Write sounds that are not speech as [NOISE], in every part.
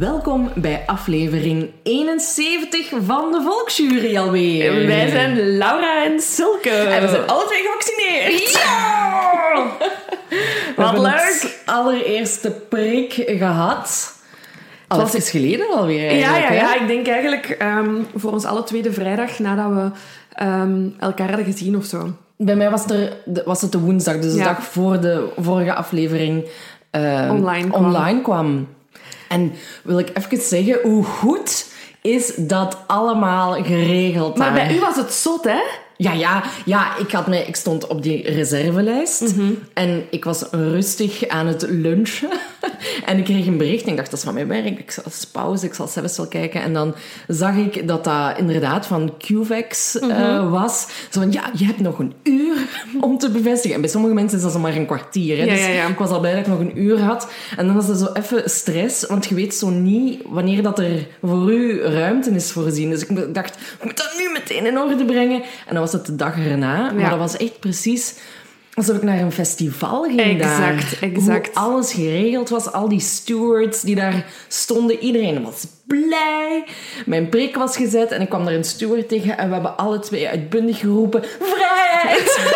Welkom bij aflevering 71 van de Volksjury alweer. Wij zijn Laura en Silke. En we zijn alle twee gevaccineerd. Ja! We Wat hebben leuk. allereerste prik gehad. Al was- even geleden alweer Ja, ja, ja, ik denk eigenlijk ehm, voor ons alle tweede vrijdag nadat we ehm, elkaar hadden gezien of zo. Bij mij was, er, was het de woensdag, dus de Ja. dag voor de vorige aflevering ehm, Online kwam. online kwam. En wil ik even zeggen, hoe goed is dat allemaal geregeld Maar daar? bij u was het zot, hè? Ja, ja, ja ik, had mij, ik stond op die reservelijst Mhm. en ik was rustig aan het lunchen. [LAUGHS] en ik kreeg een bericht en ik dacht, dat is van mijn werk. Ik zal eens pauze, ik zal zelfs wel kijken. En dan zag ik dat dat inderdaad van QVEX eh, Mhm. was. Zo van, ja, je hebt nog een uur [LAUGHS] om te bevestigen. En bij sommige mensen is dat maar een kwartier. Hè? Ja, dus ja, ja. ik was al blij dat ik nog een uur had. En dan was er zo even stress, want je weet zo niet wanneer dat er voor u ruimte is voorzien. Dus ik dacht, ik moet dat nu meteen in orde brengen. En dan was het de dag erna. Maar dat was echt precies alsof ik naar een festival ging daar. Exact, exact. Hoe alles geregeld was. Al die stewards die daar stonden. Iedereen was blij. Mijn prik was gezet en ik kwam daar een steward tegen. En we hebben alle twee uitbundig geroepen... Vrijheid! [LAUGHS]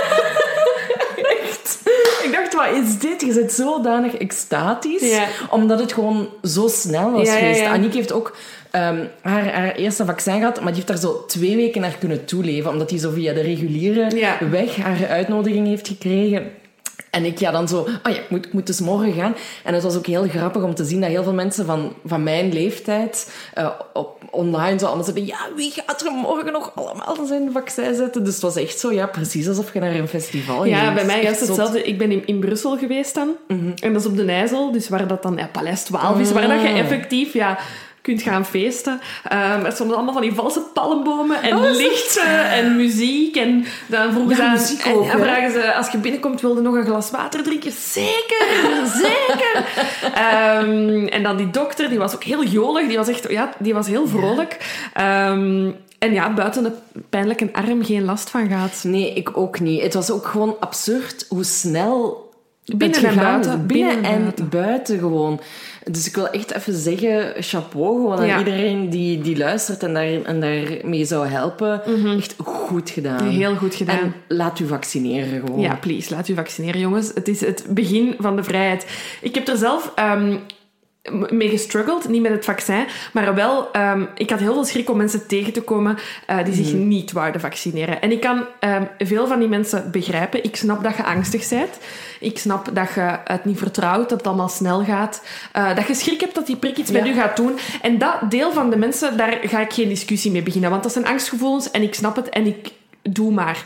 Echt. Ik dacht, wat is dit? Je zit zodanig extatisch. Ja. Omdat het gewoon zo snel was ja, geweest. ja. Aniek heeft ook ehm, haar, haar eerste vaccin gehad, maar die heeft daar zo twee weken naar kunnen toeleven. Omdat hij zo via de reguliere Ja. weg haar uitnodiging heeft gekregen. En ik ja dan zo, oh ja, ik moet, ik moet dus morgen gaan. En het was ook heel grappig om te zien dat heel veel mensen van, van mijn leeftijd eh, op, online zo allemaal zeiden, ja, wie gaat er morgen nog allemaal zijn vaccin zetten? Dus het was echt zo, ja, precies alsof je naar een festival Ja, ging. bij mij is hetzelfde. Ik ben in, in Brussel geweest dan. En dat is op de IJssel, dus waar dat dan ja, Paleis 12 is, waar dat je effectief ja, kunt gaan feesten. Ehm er stonden allemaal van die valse palmbomen en lichten en muziek. En dan vroegen Ja, ze aan, en, vragen ze, als je binnenkomt, wilde nog een glas water drinken? Zeker, zeker. [LAUGHS] Ehm, en dan die dokter, die was ook heel jolig, die was echt, ja, die was heel vrolijk. Ehm, en ja, buiten een pijnlijke arm geen last van gaat. Nee, ik ook niet. Het was ook gewoon absurd hoe snel Binnen en buiten. Binnen, Binnen en en buiten. buiten. gewoon. Dus ik wil echt even zeggen, chapeau gewoon aan Ja. iedereen die, die luistert en, daar, en daarmee zou helpen. Echt goed gedaan. Heel goed gedaan. En laat u vaccineren gewoon. Ja, please, laat u vaccineren, jongens. Het is het begin van de vrijheid. Ik heb er zelf ehm, mee gestruggeld, niet met het vaccin, maar wel, ehm, ik had heel veel schrik om mensen tegen te komen eh, die zich niet wouden vaccineren. En ik kan ehm, veel van die mensen begrijpen. Ik snap dat je angstig bent. Ik snap dat je het niet vertrouwt, dat het allemaal snel gaat. eh, dat je schrik hebt dat die prik iets met Ja. u gaat doen. En dat deel van de mensen, daar ga ik geen discussie mee beginnen. Want dat zijn angstgevoelens en ik snap het en ik doe maar.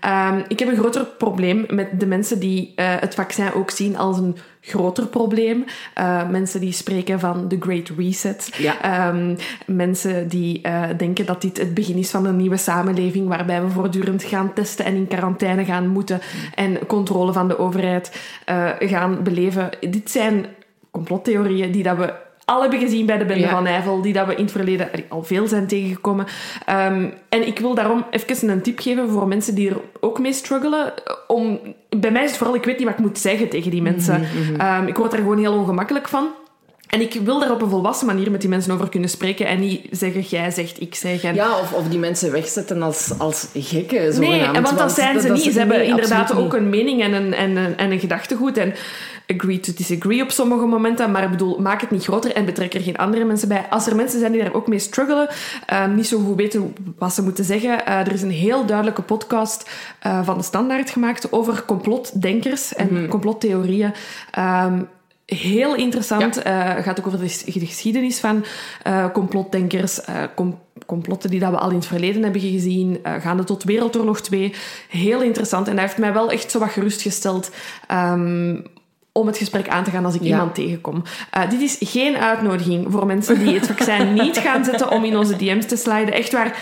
Ehm, ik heb een groter probleem met de mensen die eh, het vaccin ook zien als een groter probleem. Eh, mensen die spreken van de Great Reset. Ja. Ehm, mensen die eh, denken dat dit het begin is van een nieuwe samenleving waarbij we voortdurend gaan testen en in quarantaine gaan moeten en controle van de overheid gaan beleven. Dit zijn complottheorieën die dat we al hebben gezien bij de Bende Ja. van Nijvel, die dat we in het verleden al veel zijn tegengekomen. Ehm, en ik wil daarom even een tip geven voor mensen die er ook mee struggelen. Om, bij mij is het vooral, ik weet niet wat ik moet zeggen tegen die mensen. Ehm, ik word er gewoon heel ongemakkelijk van. En ik wil daar op een volwassen manier met die mensen over kunnen spreken en niet zeggen, jij zegt, ik zeg. En... Ja, of, of die mensen wegzetten als, als gekken, Nee, en want dat zijn ze dat- niet. dat- Ze hebben nee, inderdaad ook een mening en een, en, een, en een gedachtegoed. En agree to disagree op sommige momenten. Maar ik bedoel, maak het niet groter en betrek er geen andere mensen bij. Als er mensen zijn die daar ook mee struggelen, eh, niet zo goed weten wat ze moeten zeggen. eh, er is een heel duidelijke podcast eh, van de Standaard gemaakt over complotdenkers en Mhm. complottheorieën. Ehm, Heel interessant. Eh, gaat ook over de, ges- de geschiedenis van eh, complotdenkers. eh, com- complotten die dat we al in het verleden hebben gezien. gaande tot Wereldoorlog 2. Heel interessant. En dat heeft mij wel echt zo wat gerustgesteld. ehm, om het gesprek aan te gaan als ik Ja. iemand tegenkom. Dit is geen uitnodiging voor mensen die het vaccin [LAUGHS] niet gaan zetten om in onze DM's te sliden. Echt waar,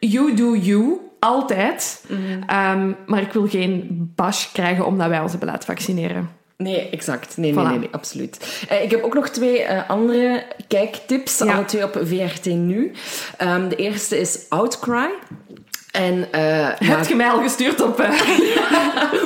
you do you. Altijd. Ehm, maar ik wil geen bash krijgen omdat wij ons hebben laten vaccineren. Nee, exact. Nee, nee, Voilà. nee, nee, absoluut. Eh, ik heb ook nog twee eh, andere kijktips, Ja. alle twee op VRT Nu. Ehm, de eerste is Outcry. En, eh, ja, Heb je mij al gestuurd op... eh,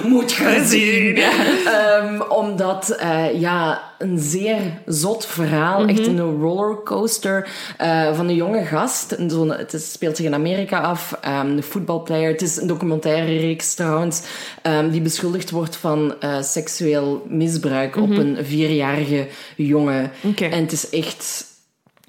[LAUGHS] moet gezien. Ehm, omdat, eh, ja, een zeer zot verhaal. Echt Mhm. een rollercoaster eh, van een jonge gast. Het is- speelt zich in Amerika af. ehm, een voetbalplayer. Het is een documentaire reeks trouwens. ehm, die beschuldigd wordt van eh, seksueel misbruik op een vierjarige jongen. Mhm. En het is echt...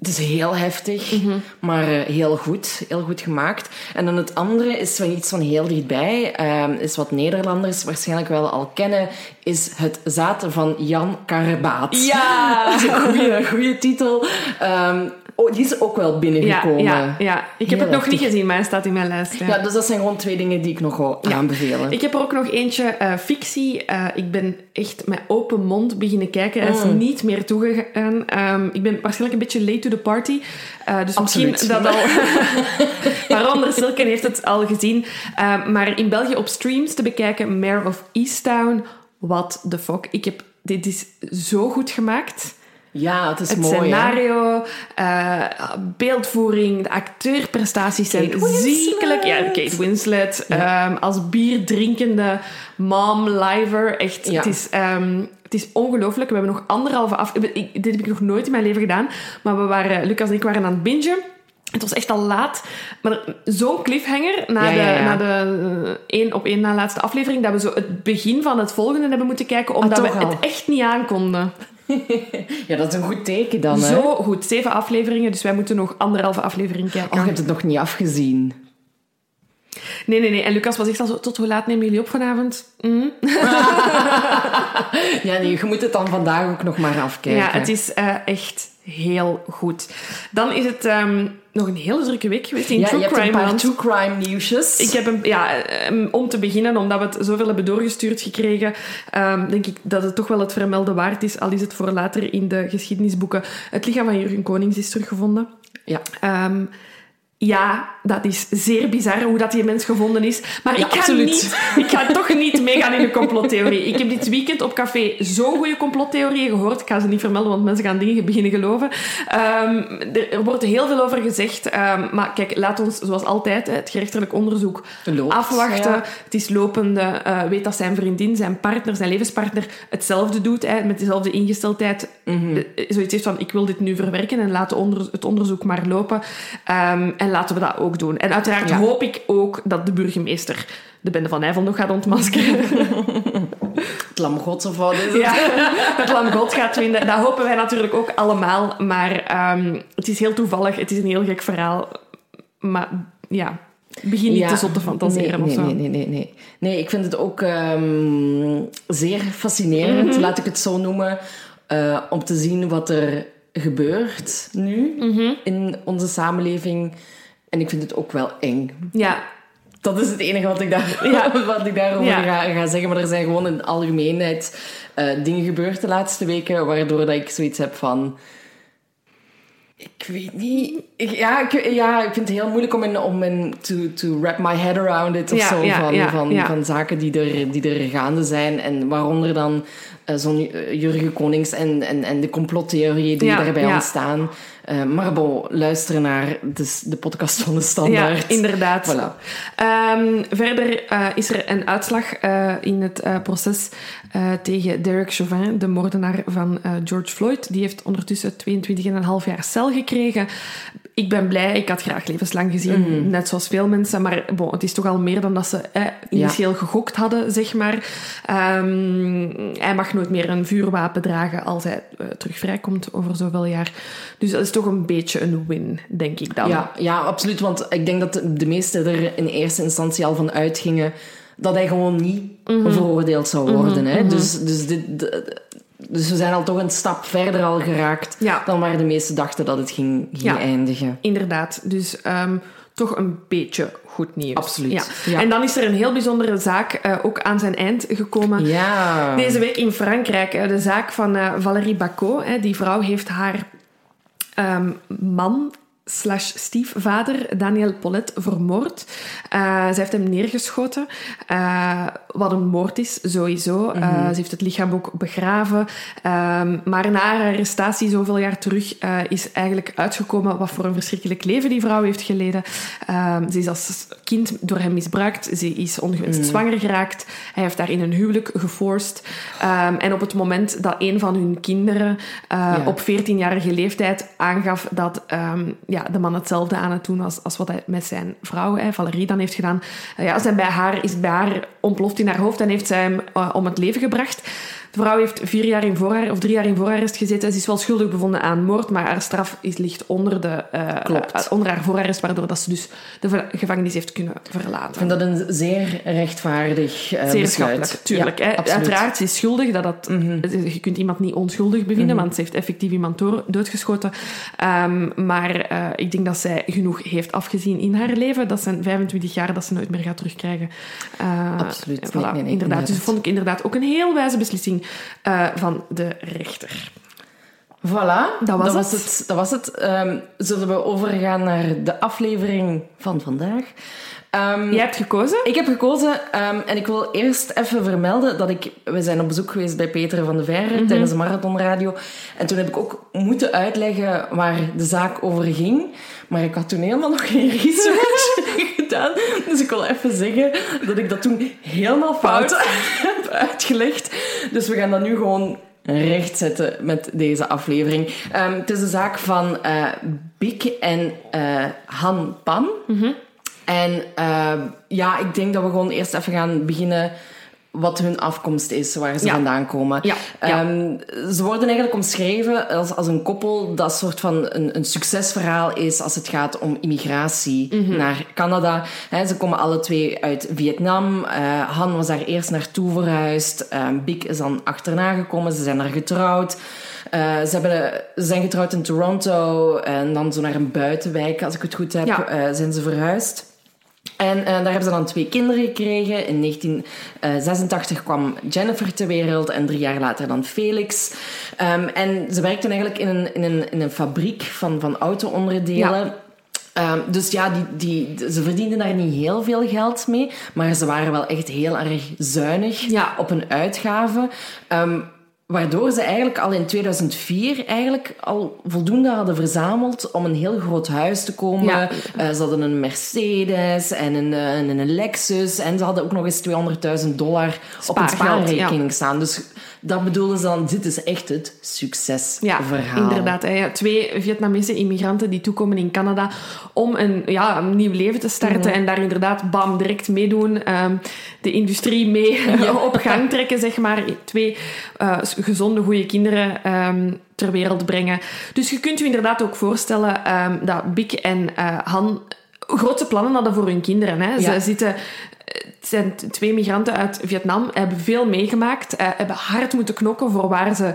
Het is heel heftig, Mhm. maar eh, heel goed. Heel goed gemaakt. En dan het andere is van iets van heel dichtbij. ehm, is wat Nederlanders waarschijnlijk wel al kennen. Is Het Zaad van Jan Karbaat. Ja! [LAUGHS] Dat is een goede, goede titel. Ehm, oh, die is ook wel binnengekomen. ja, ja. Ik heb Heel het nog niet gezien, maar hij staat in mijn lijst. Ja. Ja, dus dat zijn gewoon twee dingen die ik nog wou aanbevelen. Ik heb er ook nog eentje, eh, fictie. Eh, ik ben echt met open mond beginnen kijken. Hij is Mm. niet meer toegegaan. Ehm, ik ben waarschijnlijk een beetje late to the party. Eh, dus Absoluut. misschien dat al... [LAUGHS] Waaronder Silken heeft het al gezien. Eh, maar in België op streams te bekijken, Mayor of Easttown. What the fuck. Ik heb... Dit is zo goed gemaakt. Ja, het is Het mooi. hè? scenario, eh, beeldvoering, de acteurprestaties zijn Winslet. ziekelijk. Ja, Kate Winslet. ehm, als bierdrinkende mom liver. Echt, Ja. het is, ehm, het is ongelooflijk. We hebben nog anderhalve af... ik- dit heb ik nog nooit in mijn leven gedaan. Maar we waren, Lucas en ik waren aan het bingen. Het was echt al laat. Maar zo'n cliffhanger na Ja, de, ja, ja. Na de eh, één op één na laatste aflevering, dat we zo het begin van het volgende hebben moeten kijken, omdat Ah, we al? het echt niet aankonden. [LAUGHS] Ja, dat is een goed teken dan, hè? Zo goed, zeven afleveringen, dus wij moeten nog anderhalve aflevering kijken. Oh, je hebt het nog niet afgezien. Nee, nee, nee. En Lucas was echt al zo, tot hoe laat nemen jullie op vanavond? Mm. [LAUGHS] [LAUGHS] Ja, nee, je moet het dan vandaag ook nog maar afkijken. Ja, het is eh, echt heel goed. Dan is het ehm, nog een hele drukke week geweest in Ja, True je hebt een Crime paar true crime nieuwsjes. Ik heb een, ja, ehm, om te beginnen, omdat we het zoveel hebben doorgestuurd gekregen, ehm, denk ik dat het toch wel het vermelden waard is, al is het voor later in de geschiedenisboeken. Het lichaam van Jurgen Konings is teruggevonden. Ja. Ja, dat is zeer bizar hoe dat die mens gevonden is. Maar Ja, ik, ga absoluut. niet, ik ga toch niet [LAUGHS] meegaan in de complottheorie. Ik heb dit weekend op café zo'n goede complottheorieën gehoord. Ik ga ze niet vermelden, want mensen gaan dingen beginnen geloven. Ehm, er, wordt heel veel over gezegd. ehm, maar kijk, laat ons zoals altijd het gerechtelijk onderzoek Loopt, afwachten. ja. Het is lopende. eh, weet dat zijn vriendin, zijn partner, zijn levenspartner hetzelfde doet. Hè, met dezelfde ingesteldheid. Mhm. Eh, zoiets heeft van, ik wil dit nu verwerken en laten onder, het onderzoek maar lopen. Ehm, en laten we dat ook doen. En uiteraard Ja. hoop ik ook dat de burgemeester de bende van Nijvel nog gaat ontmaskeren. [LAUGHS] Het lam gods of wat is het? ja, het lam God gaat vinden. Dat hopen wij natuurlijk ook allemaal. Maar ehm, het is heel toevallig. Het is een heel gek verhaal. Maar ja, begin niet Ja. te zot te fantaseren nee, of zo. nee, nee, nee, nee. Nee, ik vind het ook ehm, zeer fascinerend, Mhm. laat ik het zo noemen, eh, om te zien wat er gebeurt nu Mhm. in onze samenleving. En ik vind het ook wel eng. Ja, Dat is het enige wat ik, daar, Ja. [LAUGHS] wat ik daarover Ja. ga, ga zeggen. Maar er zijn gewoon in de algemeenheid eh, dingen gebeurd de laatste weken, waardoor dat ik zoiets heb van... Ik weet niet. Ik- ja, ik, ja, ik vind het heel moeilijk om in, om in to, to wrap my head around it of Ja, zo. ja, van, ja, van, van zaken die er, die er gaande zijn. En waaronder dan eh, zo'n eh, Jurgen Konings en, en, en de complottheorieën die daarbij ontstaan. Uh, maar bon, luisteren naar de, de podcast van de Standaard. Ja, inderdaad. Voilà. Um, verder uh, is er een uitslag uh, in het proces tegen Derek Chauvin, de moordenaar van George Floyd. Die heeft ondertussen 22,5 jaar cel gekregen. Ik ben blij, ik had graag levenslang gezien, mm. net zoals veel mensen. Maar bon, het is toch al meer dan dat ze initieel ja. gegokt hadden, zeg maar. Um, hij mag nooit meer een vuurwapen dragen als hij terug vrijkomt over zoveel jaar. Dus dat is toch een beetje een win, denk ik dan. Ja, ja, absoluut. Want ik denk dat de meesten er in eerste instantie al van uitgingen dat hij gewoon niet mm veroordeeld zou worden. hè? Mhm. Dus, dus, dit, dus we zijn al toch een stap verder al geraakt dan waar de meesten dachten dat het ging, ging ja, eindigen. Inderdaad. Dus ehm, toch een beetje goed nieuws. Absoluut. Ja. En dan is er een heel bijzondere zaak uh, ook aan zijn eind gekomen. Ja. Deze week in Frankrijk. Uh, de zaak van uh, Valérie Bacot. die vrouw heeft haar um, man slash stiefvader Daniel Polet vermoord. Uh, ze heeft hem neergeschoten, uh, wat een moord is, sowieso. Uh, Ze heeft het lichaam ook begraven. Ehm, maar na haar arrestatie, zoveel jaar terug, is eigenlijk uitgekomen wat voor een verschrikkelijk leven die vrouw heeft geleden. Ehm, ze is als kind door hem misbruikt. Ze is ongewenst mhm. zwanger geraakt. Hij heeft daar in een huwelijk geforst. Um, en op het moment dat een van hun kinderen ja. op 14-jarige leeftijd aangaf dat ja, de man hetzelfde aan het doen was als wat hij met zijn vrouw, hè, Valerie, dan heeft gedaan. Uh, ja, zijn bij haar, is bij haar ontploft in haar hoofd en heeft zij hem uh, om het leven gebracht. De vrouw heeft vier jaar in voorarrest, of drie jaar in voorarrest gezeten. Ze is wel schuldig bevonden aan moord, maar haar straf is, ligt onder, de, uh, onder haar voorarrest, waardoor dat ze dus de gevangenis heeft kunnen verlaten. Ik vind dat een zeer rechtvaardig uh, Zeer besluit. tuurlijk. Ja, hè. Uiteraard, ze is schuldig. Dat dat, mm -hmm. Je kunt iemand niet onschuldig bevinden, mm -hmm. want ze heeft effectief iemand doodgeschoten. Um, maar uh, ik denk dat zij genoeg heeft afgezien in haar leven. Dat zijn 25 jaar dat ze nooit meer gaat terugkrijgen. Absoluut. Voilà, nee, nee, nee, inderdaad. Dus dat vond ik inderdaad ook een heel wijze beslissing uh, van de rechter. Voilà, dat was, dat het. was het. Dat was het. Um, zullen we overgaan naar de aflevering van vandaag? Um, Jij hebt gekozen? Ik heb gekozen um, en ik wil eerst even vermelden dat ik... We zijn op bezoek geweest bij Peter van de Verre mm -hmm. tijdens de Marathonradio. En toen heb ik ook moeten uitleggen waar de zaak over ging. Maar ik had toen helemaal nog geen research gedaan. Dus ik wil even zeggen dat ik dat toen helemaal fout heb uitgelegd. Dus we gaan dat nu gewoon rechtzetten met deze aflevering. Um, het is de zaak van uh, Bik en uh, Han Pan. Mm -hmm. En uh, ja, ik denk dat we gewoon eerst even gaan beginnen wat hun afkomst is, waar ze vandaan komen. Ja. Ja. Um, ze worden eigenlijk omschreven als, als een koppel dat soort van een, een succesverhaal is als het gaat om immigratie mm -hmm. naar Canada. He, ze komen alle twee uit Vietnam. Uh, Han was daar eerst naartoe verhuisd. Uh, Bik is dan achterna gekomen. Ze zijn daar getrouwd. Uh, ze, hebben, ze zijn getrouwd in Toronto en dan zo naar een buitenwijk, als ik het goed heb, ja. zijn ze verhuisd. En uh, daar hebben ze dan twee kinderen gekregen. In 1986 kwam Jennifer ter wereld en drie jaar later dan Felix. Um, en ze werkten eigenlijk in een, in een, in een fabriek van, van auto-onderdelen. Ja. Um, dus ja, die, die, ze verdienden daar niet heel veel geld mee, maar ze waren wel echt heel erg zuinig ja. op hun uitgaven. Um, Waardoor ze eigenlijk al in 2004 eigenlijk al voldoende hadden verzameld om een heel groot huis te komen. Ja. Uh, ze hadden een Mercedes en een, en een Lexus. En ze hadden ook nog eens 200.000 dollar op een spaarrekening ja. staan. Dus dat bedoelen ze dan, dit is echt het succesverhaal. Ja, inderdaad. Hè. Twee Vietnamese immigranten die toekomen in Canada om een, ja, een nieuw leven te starten. Mm. En daar inderdaad, bam, direct meedoen. Um, de industrie mee [LAUGHS] ja. op gang trekken, zeg maar. Twee uh, gezonde, goede kinderen um, ter wereld brengen. Dus je kunt je inderdaad ook voorstellen um, dat Bik en uh, Han grote plannen hadden voor hun kinderen. Hè. Ja. Ze zitten het zijn twee migranten uit Vietnam, hebben veel meegemaakt, uh, hebben hard moeten knokken voor waar ze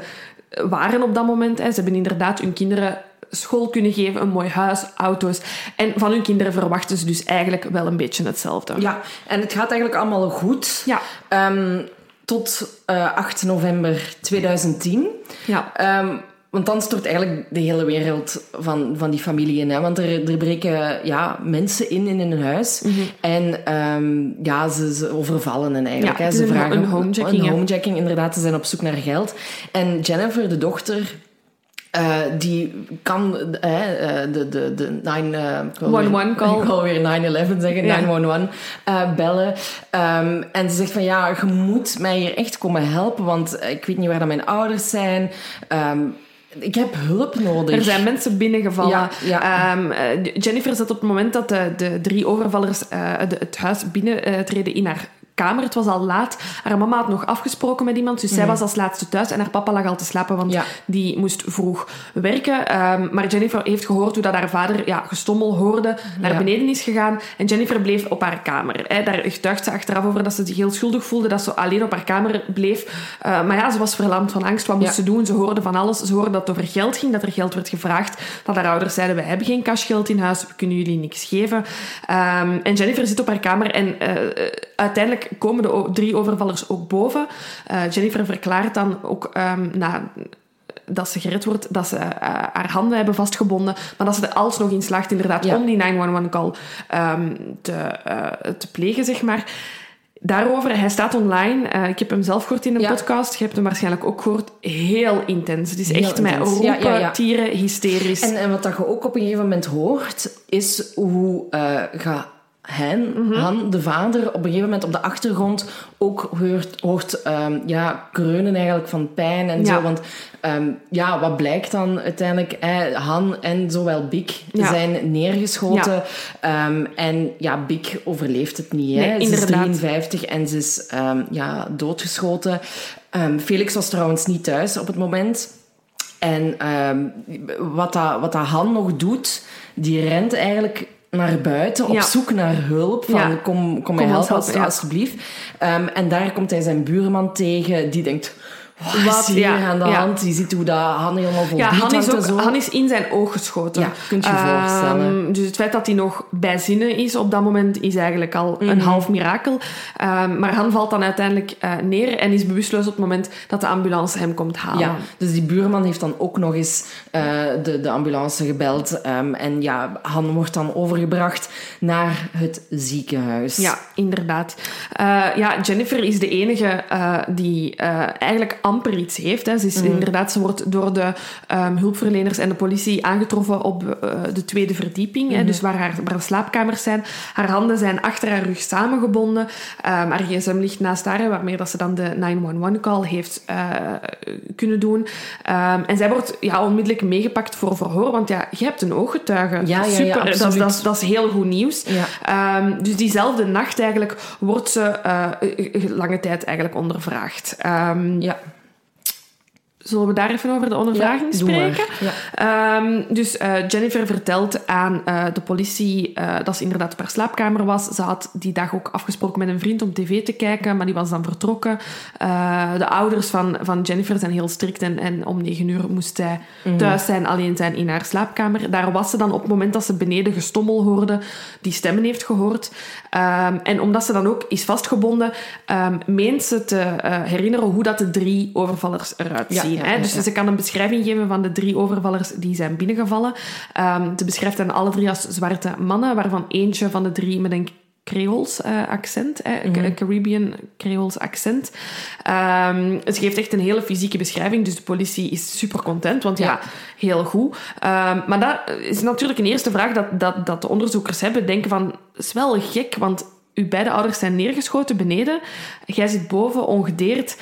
waren op dat moment. Hè. Ze hebben inderdaad hun kinderen school kunnen geven, een mooi huis, auto's. En van hun kinderen verwachten ze dus eigenlijk wel een beetje hetzelfde. Ja, en het gaat eigenlijk allemaal goed. Ja. Um, tot uh, 8 november 2010. Ja. Um, want dan stort eigenlijk de hele wereld van, van die familie in. Hè? Want er, er breken ja, mensen in in een huis. Mm -hmm. En um, ja, ze, ze overvallen hen eigenlijk. Ja, hè? Ze een, vragen een homejacking. Een homejacking, inderdaad. Ze zijn op zoek naar geld. En Jennifer, de dochter... eh, die kan eh, eh, de, de, de 9... eh, ik wil 111 weer- call. [LAUGHS] Ik wil weer 911 zeggen, Ja. 911 eh, bellen. Ehm, en ze zegt van ja, je moet mij hier echt komen helpen, want ik weet niet waar dat mijn ouders zijn. Ehm, ik heb hulp nodig. Er zijn mensen binnengevallen. Ja, ja. Ehm, eh, Jennifer zat op het moment dat de, de drie overvallers eh, de- het huis binnentreden in haar kamer. Het was al laat. Haar mama had nog afgesproken met iemand, dus zij was als laatste thuis. En haar papa lag al te slapen, want Mhm. Ja. die moest vroeg werken. Ehm, maar Jennifer heeft gehoord hoe dat haar vader ja, gestommel hoorde, naar Ja. beneden is gegaan. En Jennifer bleef op haar kamer. Hè. Daar getuigt ze achteraf over dat ze zich heel schuldig voelde, dat ze alleen op haar kamer bleef. Eh, maar ja, ze was verlamd van angst. Wat moest ze doen? Ze hoorde van alles. Ze hoorde dat het over geld ging, dat er geld werd gevraagd. Dat haar ouders zeiden, we hebben geen cashgeld in huis, we kunnen jullie niks geven. Ehm, en Jennifer zit op haar kamer en eh, eh, uiteindelijk komen de drie overvallers ook boven. Eh, Jennifer verklaart dan ook ehm, na dat ze gered wordt, dat ze eh, haar handen hebben vastgebonden, maar dat ze er alsnog in slaagt inderdaad Ja. om die 911-call te, eh, te plegen, zeg maar. Daarover, hij staat online. Ik heb hem zelf gehoord in een Ja. podcast. Je hebt hem waarschijnlijk ook gehoord. Heel intens. Het is Heel echt met intens. roepen, Ja, ja, ja. tieren, hysterisch. En, en wat dat je ook op een gegeven moment hoort, is hoe eh ga hen, Mhm. Han, de vader, op een gegeven moment op de achtergrond ook hoort, hoort ehm, ja, kreunen eigenlijk van pijn en Ja. zo. Want ehm, ja, wat blijkt dan uiteindelijk? Eh, Han en zowel Ja. zijn neergeschoten. Ehm, en ja, Big overleeft het niet. Hè? Nee, Ze is inderdaad. 53 en ze is ja, doodgeschoten. Felix was trouwens niet thuis op het moment. En wat, dat, wat dat Han nog doet, die rent eigenlijk naar buiten op Ja. zoek naar hulp. Van, Ja. kom, kom mij Kom ons helpen, helpen, alsjeblieft. Ehm, en daar komt hij zijn buurman tegen, die denkt... Wat is hier Ja, aan de ja. hand? Je ziet hoe dat Han helemaal vol Ja, Han is, ook, zo. Han is in zijn oog geschoten. Ja, kunt je je Ehm, voorstellen. Dus het feit dat hij nog bij zinnen is op dat moment is eigenlijk al een Mhm. half mirakel. Ehm, maar Han valt dan uiteindelijk eh, neer en is bewusteloos op het moment dat de ambulance hem komt halen. Ja, dus die buurman heeft dan ook nog eens eh, de, de ambulance gebeld. Ehm, en ja, Han wordt dan overgebracht naar het ziekenhuis. Ja, inderdaad. Eh, ja, Jennifer is de enige die eigenlijk amper iets heeft. Hè. Ze, is, inderdaad, ze wordt door de ehm, hulpverleners en de politie aangetroffen op eh, de tweede verdieping. Hè, dus waar haar, waar haar slaapkamers zijn. Haar handen zijn achter haar rug samengebonden. Ehm haar gsm ligt naast haar, hè, waarmee dat ze dan de 911-call heeft eh, kunnen doen. Ehm, en zij wordt ja, onmiddellijk meegepakt voor verhoor, want ja, je hebt een ooggetuige. Ja, ja, ja, dat, dat, is- dat is heel goed nieuws. Dus diezelfde nacht eigenlijk wordt ze eh, lange tijd eigenlijk ondervraagd. Ja. Zullen we daar even over de ondervraging Ja, spreken? Ja. Ehm, dus eh, Jennifer vertelt aan eh, de politie eh, dat ze inderdaad op haar slaapkamer was. Ze had die dag ook afgesproken met een vriend om tv te kijken, maar die was dan vertrokken. De ouders van, van Jennifer zijn heel strikt en, en om negen uur moest zij Mhm. thuis zijn, alleen zijn in haar slaapkamer. Daar was ze dan op het moment dat ze beneden gestommel hoorde, die stemmen heeft gehoord. Ehm, en omdat ze dan ook is vastgebonden, ehm, meent ze te herinneren hoe dat de drie overvallers eruit Ja, ja, hè? dus ze kan een beschrijving geven van de drie overvallers die zijn binnengevallen. Ehm ze beschrijft hen alle drie als zwarte mannen, waarvan eentje van de drie met een Creools eh, accent, eh, Mhm. Caribbean Creools accent. Ze geeft echt een hele fysieke beschrijving, dus de politie is super content, want ja, Ja. heel goed. Ehm, maar dat is natuurlijk een eerste vraag dat, dat, dat de onderzoekers hebben. Denken van, is wel gek, want uw beide ouders zijn neergeschoten beneden. Jij zit boven, ongedeerd.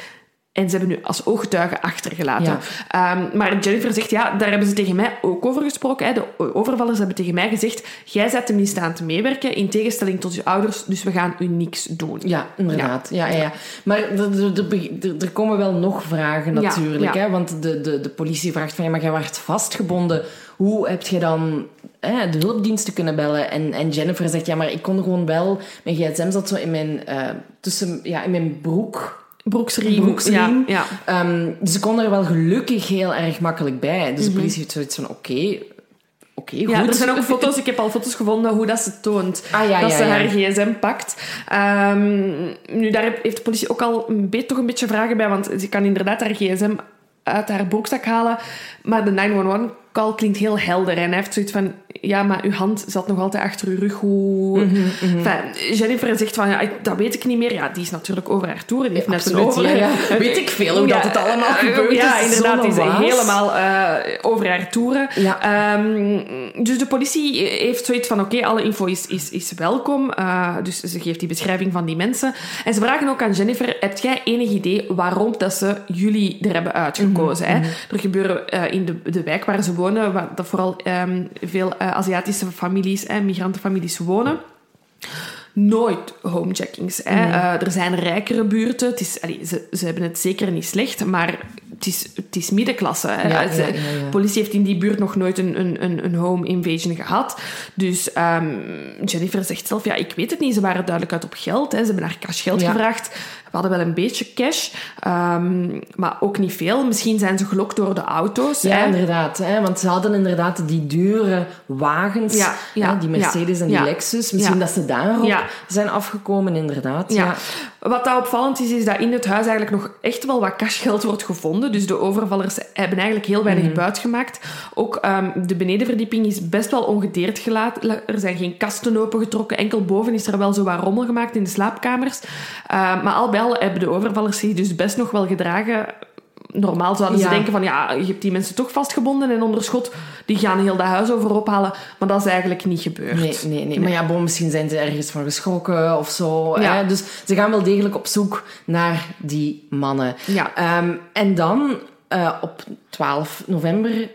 En ze hebben nu als ooggetuigen achtergelaten. Ja. Ehm, maar Jennifer zegt, ja, daar hebben ze tegen mij ook over gesproken. Hè. De overvallers hebben tegen mij gezegd, jij zet hem niet staan te meewerken, in tegenstelling tot je ouders, dus we gaan u niks doen. Ja, inderdaad. Ja. Ja, ja, Maar er, komen wel nog vragen natuurlijk. Hè? Want de, de, de politie vraagt van, ja, maar jij werd vastgebonden. Hoe heb je dan hè, de hulpdiensten kunnen bellen? En, en Jennifer zegt, ja, maar ik kon gewoon wel... Mijn gsm zat zo in mijn, eh, tussen, ja, in mijn broek. Broeksriem. Broeksriem. Ja, ja. Ehm, ze kon er wel gelukkig heel erg makkelijk bij. Dus de Mhm. politie heeft zoiets van, oké... Oké, goed. Ja, er zijn ook [LAUGHS] foto's, ik heb al foto's gevonden hoe dat ze toont. Ah, ja, dat ja, ze haar gsm pakt. Ehm, nu, daar heeft de politie ook al een beetje, toch een beetje vragen bij, want ze kan inderdaad haar gsm uit haar broekzak halen, maar de call klinkt heel helder. En hij heeft zoiets van, ja, maar uw hand zat nog altijd achter uw rug. Hoe... Mhm, Enfin, Jennifer zegt van, ja, ik- dat weet ik niet meer. Ja, die is natuurlijk over haar toer. Die heeft net over... ja, ja. [LAUGHS] Weet ik veel hoe dat het allemaal eh, gebeurd Ja, is, inderdaad. Die is helemaal eh, over haar toeren. Ehm, dus de politie heeft zoiets van, oké, alle info is, is, is welkom. Eh, dus ze geeft die beschrijving van die mensen. En ze vragen ook aan Jennifer, heb jij enig idee waarom dat ze jullie er hebben uitgekozen? Mhm, hè? Er gebeuren eh, in de, de wijk waar ze wonen, waar dat vooral ehm, veel eh, Aziatische families en migrantenfamilies wonen nooit homecheckings. Hè. Eh, er zijn rijkere buurten. Het is, allee, ze, ze hebben het zeker niet slecht, maar het is, het is middenklasse. Hè. Ja, Ze- ja, ja, ja. De politie heeft in die buurt nog nooit een, een, een, home invasion gehad. Dus ehm, Jennifer zegt zelf, ja, ik weet het niet. Ze waren duidelijk uit op geld. Hè. Ze hebben naar cash geld gevraagd. We hadden wel een beetje cash, ehm, maar ook niet veel. Misschien zijn ze gelokt door de auto's. Ja, hè. inderdaad. Hè? Want ze hadden inderdaad die dure wagens. Ja, ja, hè, die Mercedes en die. Lexus. Misschien dat ze daarop zijn afgekomen, inderdaad. Ja. Wat dat opvallend is, is dat in het huis eigenlijk nog echt wel wat cashgeld wordt gevonden. Dus de overvallers hebben eigenlijk heel weinig Mhm. buit gemaakt. Ook ehm, de benedenverdieping is best wel ongedeerd gelaten. Er zijn geen kasten opengetrokken. Enkel boven is er wel zo wat rommel gemaakt in de slaapkamers. Ehm, maar al bij al hebben de overvallers zich dus best nog wel gedragen. Normaal zouden ze Ja. denken van ja, je hebt die mensen toch vastgebonden en onder schot. Die gaan heel dat huis over ophalen. Maar dat is eigenlijk niet gebeurd. Nee, nee, nee. Maar ja, bon, misschien zijn ze ergens van geschrokken of zo. Ja. Hè? Dus ze gaan wel degelijk op zoek naar die mannen. Ja. Ehm, en dan eh, op 12 november,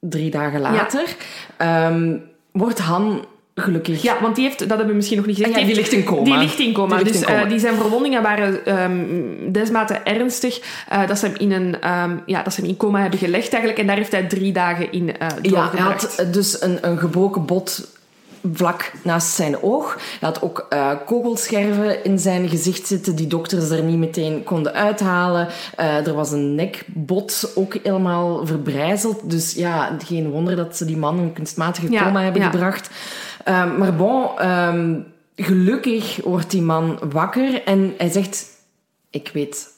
drie dagen later, ehm, wordt Han gelukkig. Ja, want die heeft, dat hebben we misschien nog niet gezegd. Ja, die ligt in coma. Die ligt in coma. Die ligt dus in coma. eh, die zijn verwondingen waren ehm desmate ernstig eh, dat, ze hem in een, ehm, ja, dat ze hem in coma hebben gelegd eigenlijk. En daar heeft hij drie dagen in eh Ja, doorgebracht. hij had dus een, een gebroken bot vlak naast zijn oog. Hij had ook kogelscherven in zijn gezicht zitten die dokters er niet meteen konden uithalen. Er was een nekbot ook helemaal verbrijzeld. Dus ja, geen wonder dat ze die man een kunstmatige Ja, coma hebben ja. gebracht. Ehm, maar bon, ehm, gelukkig wordt die man wakker en hij zegt... Ik weet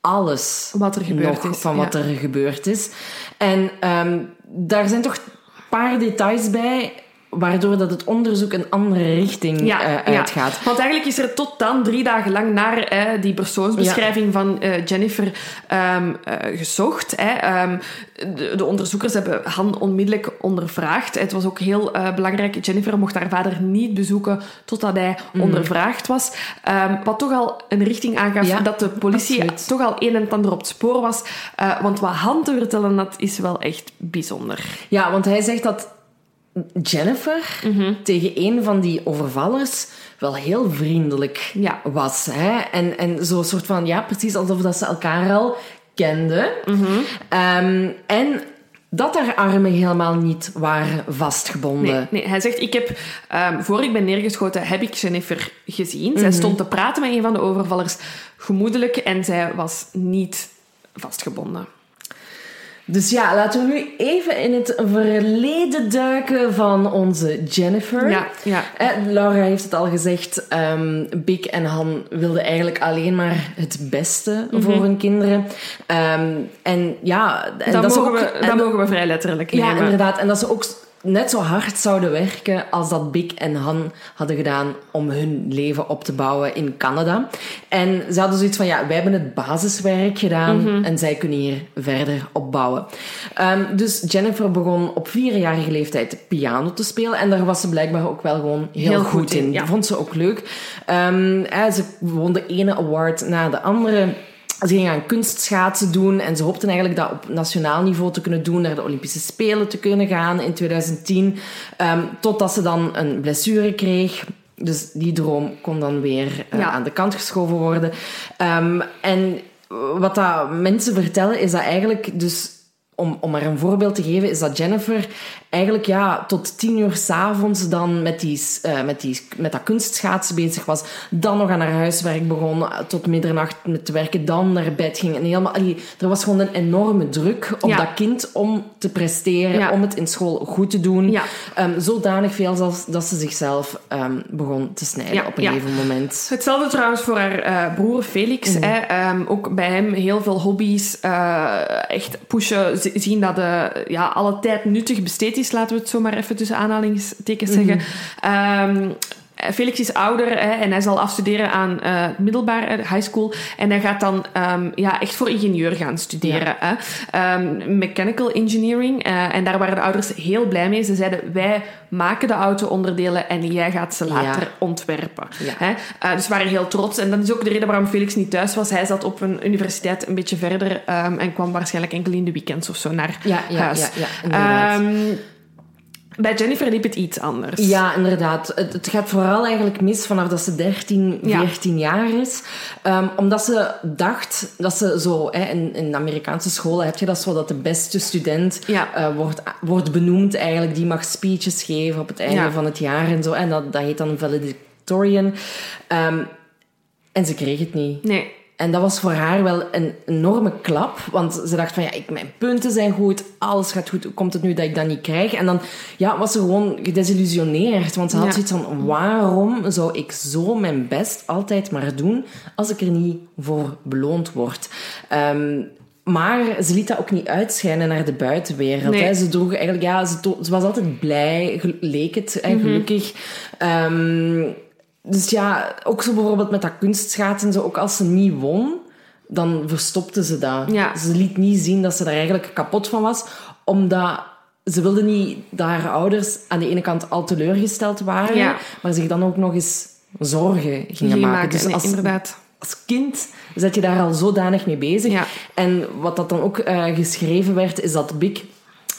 alles Wat er gebeurd nog is, van wat ja. er gebeurd is. En ehm, daar zijn toch een paar details bij waardoor dat het onderzoek een andere richting eh, uitgaat. Ja. Want eigenlijk is er tot dan drie dagen lang naar eh, die persoonsbeschrijving van eh, Jennifer ehm, eh, gezocht. Hè. Ehm, de, de onderzoekers hebben Han onmiddellijk ondervraagd. Het was ook heel belangrijk. Jennifer mocht haar vader niet bezoeken totdat hij Mhm. ondervraagd was. Ehm, wat toch al een richting aangaf dat de politie absoluut. toch al een en ander op het spoor was. Want wat Han te vertellen had, is wel echt bijzonder. Ja, want hij zegt dat Jennifer Mhm. tegen een van die overvallers wel heel vriendelijk Ja. was. Hè? En, en zo'n soort van, ja, precies alsof dat ze elkaar al kenden. Mhm. Ehm, en dat haar armen helemaal niet waren vastgebonden. Nee, nee, hij zegt, ik heb, ehm, voor ik ben neergeschoten, heb ik Jennifer gezien. Mhm. Zij stond te praten met een van de overvallers, gemoedelijk, en zij was niet vastgebonden. Dus ja, laten we nu even in het verleden duiken van onze Jennifer. Ja, ja. Eh, Laura heeft het al gezegd. ehm Big en Han wilden eigenlijk alleen maar het beste voor hun kinderen. Ehm, en ja, en Dat, mogen, ook, we, en- dat mogen we vrij letterlijk ja, nemen. inderdaad. En dat ze ook net zo hard zouden werken als dat Big en Han hadden gedaan om hun leven op te bouwen in Canada. En ze hadden zoiets van, ja, wij hebben het basiswerk gedaan Mhm. en zij kunnen hier verder opbouwen. Ehm, dus Jennifer begon op vierjarige leeftijd piano te spelen en daar was ze blijkbaar ook wel gewoon heel, Heel goed, goed in, in. ja. Dat vond ze ook leuk. Eh, ze won de ene award na de andere. Ze ging aan kunstschaatsen doen en ze hoopten eigenlijk dat op nationaal niveau te kunnen doen, naar de Olympische Spelen te kunnen gaan in 2010. Ehm, totdat ze dan een blessure kreeg. Dus die droom kon dan weer eh, Ja. aan de kant geschoven worden. Ehm, en wat dat mensen vertellen is dat eigenlijk dus om, om maar een voorbeeld te geven, is dat Jennifer eigenlijk ja, tot tien uur s'avonds dan met, die, uh, met, die, met dat kunstschaatsen bezig was. Dan nog aan haar huiswerk begon, tot middernacht met te werken. Dan naar bed ging. En helemaal, allee, er was gewoon een enorme druk op dat kind om te presteren, om het in school goed te doen. Um, zodanig veel zelfs dat ze zichzelf um, begon te snijden op een gegeven moment. Hetzelfde trouwens voor haar uh, broer Felix. Mm. Hè. Um, ook bij hem heel veel hobby's. Uh, echt pushen, zien dat de, ja, alle tijd nuttig besteed is, laten we het zo maar even tussen aanhalingstekens zeggen. Mm eh, Felix is ouder hè, en hij zal afstuderen aan uh, middelbaar high school. En hij gaat dan um, ja, echt voor ingenieur gaan studeren. Hè. Um, mechanical engineering. Uh, en daar waren de ouders heel blij mee. Ze zeiden, wij maken de auto-onderdelen en jij gaat ze later ja. ontwerpen. Hè. Uh, dus ze waren heel trots. En dat is ook de reden waarom Felix niet thuis was. Hij zat op een universiteit een beetje verder um, en kwam waarschijnlijk enkel in de weekends of zo naar ja, huis. Ja, ja, bij Jennifer liep het iets anders. Ja, inderdaad. Het, het gaat vooral eigenlijk mis vanaf dat ze 13, 14 jaar is. Um, omdat ze dacht dat ze zo... Hè, in, in Amerikaanse scholen heb je dat zo dat de beste student ja. uh, wordt, wordt benoemd eigenlijk. Die mag speeches geven op het einde ja. van het jaar en zo. En dat, dat heet dan valedictorian. Um, en ze kreeg het niet. Nee. En dat was voor haar wel een enorme klap. Want ze dacht van, ja, ik, mijn punten zijn goed. Alles gaat goed. Hoe komt het nu dat ik dat niet krijg? En dan ja, was ze gewoon gedesillusioneerd. Want ze had ja. zoiets van, waarom zou ik zo mijn best altijd maar doen... als ik er niet voor beloond word? Um, maar ze liet dat ook niet uitschijnen naar de buitenwereld. Nee. Hè. Ze droeg eigenlijk... Ja, ze, ze, was altijd blij, leek het, en gelukkig. Mm -hmm. um, dus ja, ook zo bijvoorbeeld met dat kunstschaatsen, zo, ook als ze niet won, dan verstopte ze dat. Ja. Ze liet niet zien dat ze er eigenlijk kapot van was, omdat ze wilde niet dat haar ouders aan de ene kant al teleurgesteld waren, ja. maar zich dan ook nog eens zorgen gingen maken. maken. Dus nee, als, inderdaad. als kind zet je daar al zodanig mee bezig. Ja. En wat dat dan ook uh, geschreven werd, is dat Bik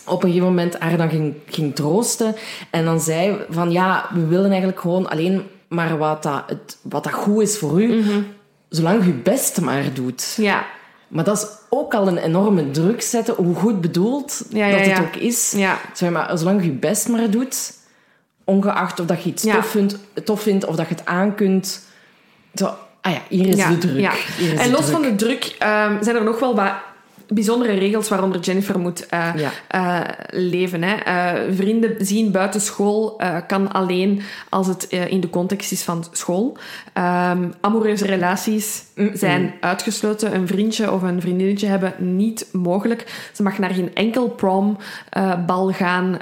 op een gegeven moment haar dan ging, ging troosten. En dan zei van ja, we willen eigenlijk gewoon alleen maar wat dat, het, wat dat goed is voor u, mm -hmm. zolang je best maar doet. Ja. Maar dat is ook al een enorme druk zetten, hoe goed bedoeld ja, ja, dat het ook is. Ja. Zeg maar, zolang je best maar doet, ongeacht of dat je iets tof, vindt, tof vindt of dat je het aankunt. Zo, ah ja, hier is de druk. Is en los druk. van de druk um, zijn er nog wel wat bijzondere regels waaronder Jennifer moet uh, ja. uh, leven. Hè. Uh, vrienden zien buiten school kan alleen als het in de context is van school. Um, amoureuze relaties mm zijn uitgesloten. Een vriendje of een vriendinnetje hebben niet mogelijk. Ze mag naar geen enkel prombal gaan,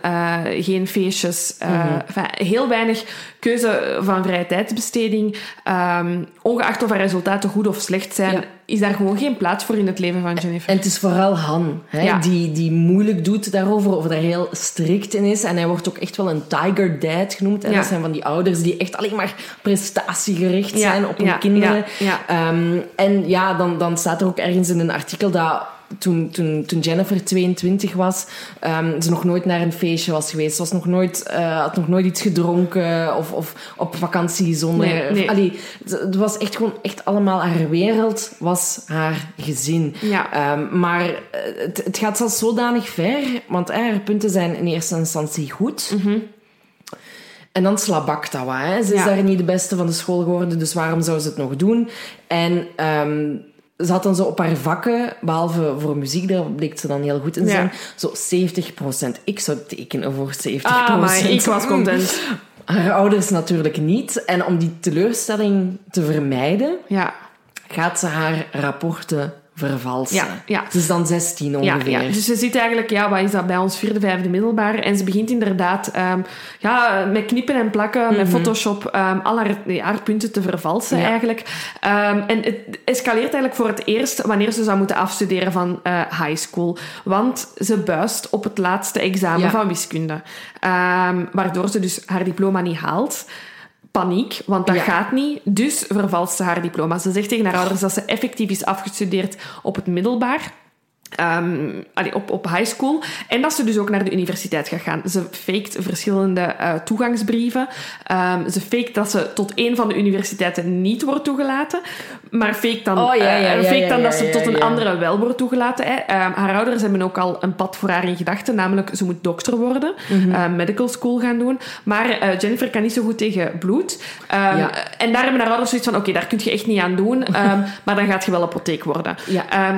geen feestjes. Mhm. -hmm. enfin, heel weinig keuze van vrije tijdsbesteding. Um, ongeacht of haar resultaten goed of slecht zijn, Ja. Is daar gewoon geen plaats voor in het leven van Jennifer. En het is vooral Han hè, Ja. die, die moeilijk doet daarover, of daar heel strikt in is. En hij wordt ook echt wel een tiger dad genoemd. En Ja. dat zijn van die ouders die echt alleen maar prestatiegericht Ja, zijn op hun kinderen. Um, en ja, dan, dan staat er ook ergens in een artikel dat toen, toen, toen Jennifer 22 was, um, ze nog nooit naar een feestje was geweest. Ze was nog nooit, uh, had nog nooit iets gedronken of, of op vakantie zonder... Nee, nee. Allee, het was echt gewoon echt allemaal haar wereld, was haar gezin. Ja. Um, maar uh, het, het gaat zelfs zodanig ver, want uh, haar punten zijn in eerste instantie goed. Mhm. En dan slabakt dat wat. Hè. Ze is daar niet de beste van de school geworden, dus waarom zou ze het nog doen? En um, ze had dan zo op haar vakken, behalve voor muziek, daar bleek ze dan heel goed in te Ja. zijn, zo 70%. Ik zou tekenen voor 70%. Ah, maar ik was content. Haar ouders natuurlijk niet. En om die teleurstelling te vermijden, Ja. gaat ze haar rapporten vervalsen. Ja, ja. Ze is dan 16 Ja, ongeveer. ja, dus ze zit eigenlijk, ja, wat is dat, bij ons vierde, vijfde middelbaar. En ze begint inderdaad um, ja, met knippen en plakken, mm -hmm. met Photoshop, um, al haar, haar, punten te vervalsen Ja. eigenlijk. Um, en het escaleert eigenlijk voor het eerst wanneer ze zou moeten afstuderen van uh, high school. Want ze buist op het laatste examen Ja. van wiskunde. waardoor ze dus haar diploma niet haalt paniek, want dat Ja. gaat niet. Dus vervalst ze haar diploma. Ze zegt tegen haar ouders dat ze effectief is afgestudeerd op het middelbaar. Ehm, allee, op, op high school. En dat ze dus ook naar de universiteit gaat gaan. Ze faked verschillende eh, toegangsbrieven. Ehm, ze faked dat ze tot één van de universiteiten niet wordt toegelaten. Maar fake dan, Oh, ja, ja, eh, ja, fake ja, dan dat ze tot een andere wel wordt toegelaten. Hè. Ehm, haar ouders hebben ook al een pad voor haar in gedachten. Namelijk, ze moet dokter worden. Mhm. medical school gaan doen. Maar eh, Jennifer kan niet zo goed tegen bloed. En daar hebben haar ouders zoiets van... Oké, daar kun je echt niet aan doen. [LAUGHS] maar dan gaat je wel apotheek worden.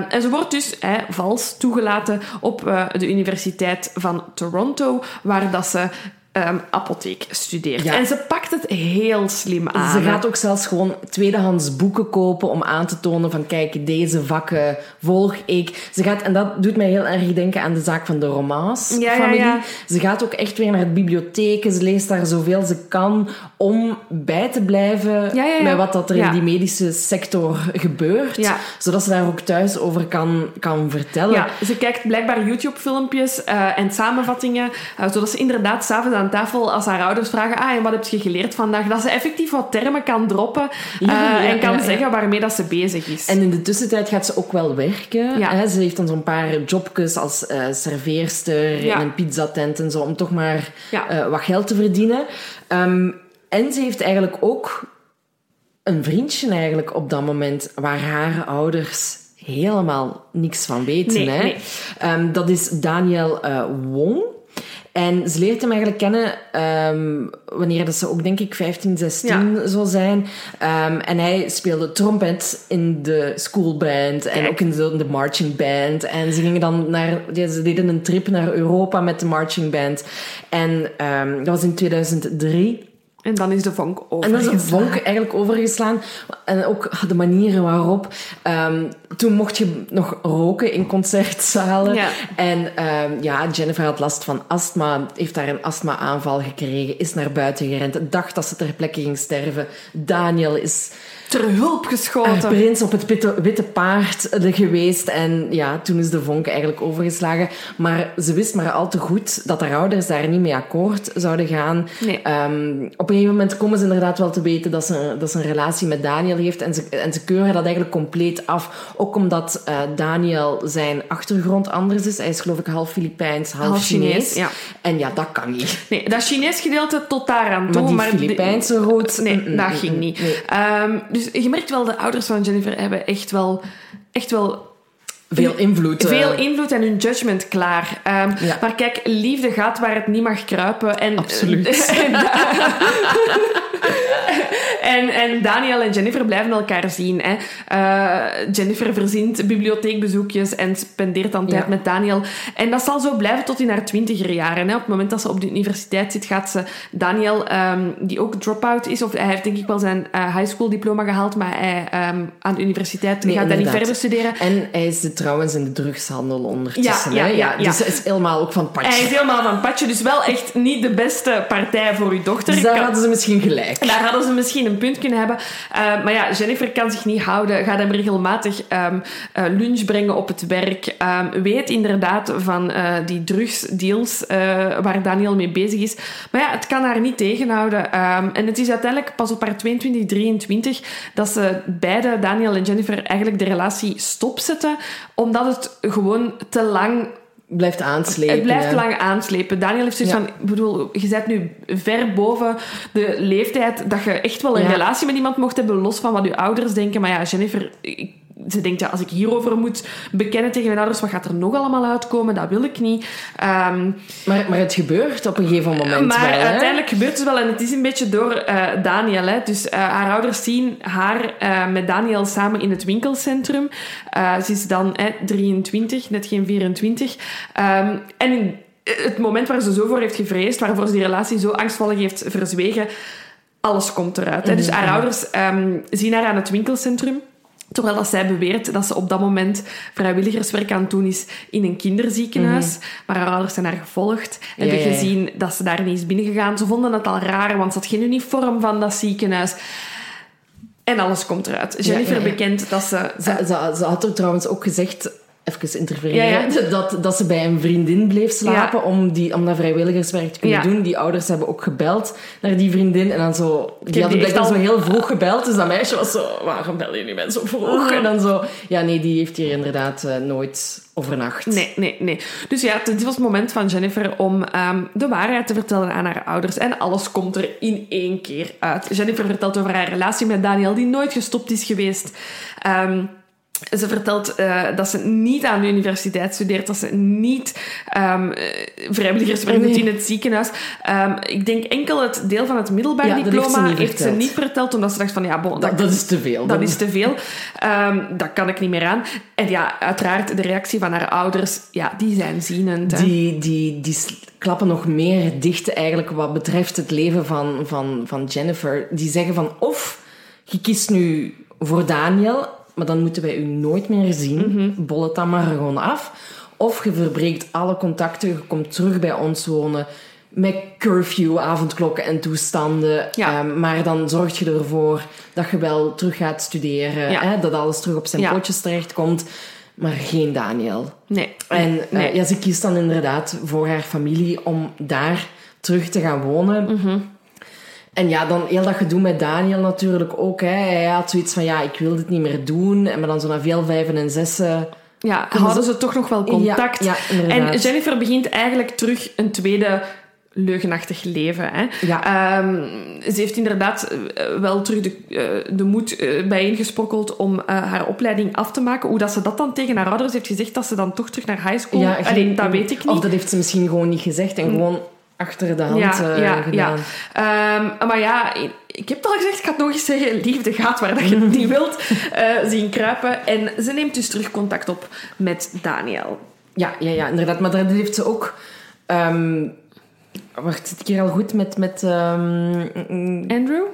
En ze wordt dus hè, vals toegelaten op eh, de Universiteit van Toronto, waar dat ze ehm, apotheek studeert. Ja. En ze pakt het heel slim aan. Ze gaat ook zelfs gewoon tweedehands boeken kopen om aan te tonen van kijk, deze vakken volg ik. Ze gaat, en dat doet mij heel erg denken aan de zaak van de ja, Romaas-familie. ja. Ze gaat ook echt weer naar de bibliotheken. Ze leest daar zoveel ze kan om bij te blijven met wat dat er in die medische sector gebeurt. Zodat ze daar ook thuis over kan, kan vertellen. Ze kijkt blijkbaar YouTube-filmpjes eh, en samenvattingen, eh, zodat ze inderdaad s'avonds aan tafel, als haar ouders vragen, ah, en wat heb je geleerd vandaag, dat ze effectief wat termen kan droppen eh, Ja, en kan ja, zeggen waarmee dat ze bezig is. En in de tussentijd gaat ze ook wel werken. Hè? Ze heeft dan zo'n paar jobjes als eh, serveerster in een pizzatent en zo, om toch maar eh, wat geld te verdienen. Ehm, en ze heeft eigenlijk ook een vriendje eigenlijk op dat moment waar haar ouders helemaal niks van weten. Nee, hè? nee. Ehm, dat is Daniel Wong. En ze leert hem eigenlijk kennen ehm, wanneer dat ze ook, denk ik, 15, 16 zou zijn. Ehm, en hij speelde trompet in de schoolband en Kijk. ook in de, de marching band. En ze gingen dan naar... ja, ze deden een trip naar Europa met de marching band. En ehm, dat was in 2003. En dan is de vonk En dat is overgeslagen. vonk eigenlijk overgeslaan. En ook de manieren waarop. ehm, toen mocht je nog roken in concertzalen. Ja. En ehm, ja, Jennifer had last van astma. Heeft daar een astma-aanval gekregen. Is naar buiten gerend. Dacht dat ze ter plekke ging sterven. Daniel is ter hulp geschoten. prins op het witte, witte paard geweest. En ja, toen is de vonk eigenlijk overgeslagen. Maar ze wist maar al te goed dat haar ouders daar niet mee akkoord zouden gaan. Nee. Ehm, op een gegeven moment komen ze inderdaad wel te weten dat ze, dat ze een relatie met Daniel heeft. En ze, en ze keuren dat eigenlijk compleet af. Ook omdat eh, Daniel zijn achtergrond anders is. Hij is geloof ik half Filipijns, half, Half Chinees, Chinees. ja. En ja, dat kan niet. Nee, dat Chinees gedeelte tot daar aan toe. Maar die de- Filipijnse rood... Nee, mm, mm, dat mm, ging niet. nee. Dus je merkt wel, de ouders van Jennifer hebben echt wel, echt wel Veel invloed. eh. veel invloed en hun judgment klaar. Ja. Maar kijk, liefde gaat waar het niet mag kruipen. En, Absoluut. [LAUGHS] En, en, [LAUGHS] en Daniel en Jennifer blijven elkaar zien. Hè. Eh, Jennifer verzint bibliotheekbezoekjes en spendeert dan tijd Ja. met Daniel. En dat zal zo blijven tot in haar twintiger jaren. Hè. Op het moment dat ze op de universiteit zit, gaat ze Daniel, ehm, die ook drop-out is, of hij heeft denk ik wel zijn eh, high school diploma gehaald, maar hij ehm, aan de universiteit Nee, gaat hij niet verder studeren. En hij is de, trouwens in de drugshandel ondertussen. Ja, hè? ja, ja. Dus hij is helemaal ook van het padje. Hij is helemaal van het padje, dus wel echt niet de beste partij voor uw dochter. Dus daar Kan- hadden ze misschien gelijk. daar hadden ze misschien een punt kunnen hebben. Eh, maar ja, Jennifer kan zich niet houden. Gaat hem regelmatig ehm, eh, lunch brengen op het werk. Ehm, weet inderdaad van eh, die drugsdeals waar Daniel mee bezig is. Maar ja, het kan haar niet tegenhouden. Ehm, en het is uiteindelijk pas op haar 22, 23 dat ze beide, Daniel en Jennifer, eigenlijk de relatie stopzetten. Omdat het gewoon te lang Blijft aanslepen. het blijft lang aanslepen. Daniel heeft zoiets Ja. van... Ik bedoel, je bent nu ver boven de leeftijd dat je echt wel een Ja. relatie met iemand mocht hebben, los van wat je ouders denken. Maar ja, Jennifer... ik- ze denkt, ja, als ik hierover moet bekennen tegen mijn ouders, wat gaat er nog allemaal uitkomen? Dat wil ik niet. Ehm, Maar, maar het gebeurt op een gegeven moment maar wel. uiteindelijk gebeurt het wel. En het is een beetje door eh, Daniel. Hè. Dus eh, haar ouders zien haar eh, met Daniel samen in het winkelcentrum. Ze is dan hè, 23, net geen 24. Ehm, en in het moment waar ze zo voor heeft gevreesd, waarvoor ze die relatie zo angstvallig heeft verzwegen, alles komt eruit. Hè. Dus haar ouders ehm, zien haar aan het winkelcentrum. Terwijl dat zij beweert dat ze op dat moment vrijwilligerswerk aan het doen is in een kinderziekenhuis. Maar haar ouders zijn haar gevolgd. Hebben Ja, ja, ja. gezien dat ze daar niet is binnengegaan. Ze vonden het al raar, want ze had geen uniform van dat ziekenhuis. En alles komt eruit. Jennifer ja, ja. bekent dat ze... Ze, ze, ze had er trouwens ook gezegd... even interfereren, Dat, dat ze bij een vriendin bleef slapen om, die, om dat vrijwilligerswerk te kunnen doen. Die ouders hebben ook gebeld naar die vriendin en dan zo... Die hadden blijkbaar zo heel vroeg gebeld, dus dat meisje was zo... Waarom bel je nu mensen zo vroeg? En dan zo... Ja, nee, die heeft hier inderdaad uh, nooit overnacht. Nee, nee, nee. Dus ja, dit was het moment van Jennifer om um, de waarheid te vertellen aan haar ouders. En alles komt er in één keer uit. Jennifer vertelt over haar relatie met Daniel, die nooit gestopt is geweest. Um, ze vertelt uh, dat ze niet aan de universiteit studeert, dat ze niet um, vrijwilligerswerk doet in het ziekenhuis. Um, ik denk enkel het deel van het middelbaar ja, diploma heeft, ze, heeft ze, niet verteld, omdat ze dacht van ja, bon, dat, dat, is te veel. Dat, is te veel. Um, dat kan ik niet meer aan. En ja, uiteraard de reactie van haar ouders, ja, die zijn zienend. Hè. Die, die, die klappen nog meer dicht eigenlijk wat betreft het leven van, van, van Jennifer. Die zeggen van of je kiest nu voor Daniel maar dan moeten wij u nooit meer zien. Mm Bollet dan maar gewoon af. Of je verbreekt alle contacten, je komt terug bij ons wonen met curfew, avondklokken en toestanden. Ehm, maar dan zorg je ervoor dat je wel terug gaat studeren, hè, dat alles terug op zijn ja. pootjes terechtkomt. Maar geen Daniel. Nee. En uh, ja, ze kiest dan inderdaad voor haar familie om daar terug te gaan wonen. Mm en ja, dan heel dat gedoe met Daniel natuurlijk ook. Hè. Hij had zoiets van, ja, ik wil dit niet meer doen. En maar dan zo na veel vijven en zessen... Ja, hadden ze toch nog wel contact. Ja, en Jennifer begint eigenlijk terug een tweede leugenachtig leven. Hè. Ja. Um, ze heeft inderdaad eh, wel terug de, uh, de moed uh, bijeengesprokkeld om uh, haar opleiding af te maken. Hoe dat ze dat dan tegen haar ouders heeft gezegd, dat ze dan toch terug naar high school... Ja, Allee, dat weet ik niet. Of dat heeft ze misschien gewoon niet gezegd en gewoon achter de hand ja, uh, ja, gedaan. Ja. Um, maar ja, ik heb het al gezegd, ik ga het nog eens zeggen. Liefde gaat waar dat je het niet wilt uh, [LAUGHS] zien kruipen. En ze neemt dus terug contact op met Daniel. Ja, ja, ja inderdaad. Maar dat heeft ze ook... Um, wacht, zit ik hier al goed met... met um, Andrew?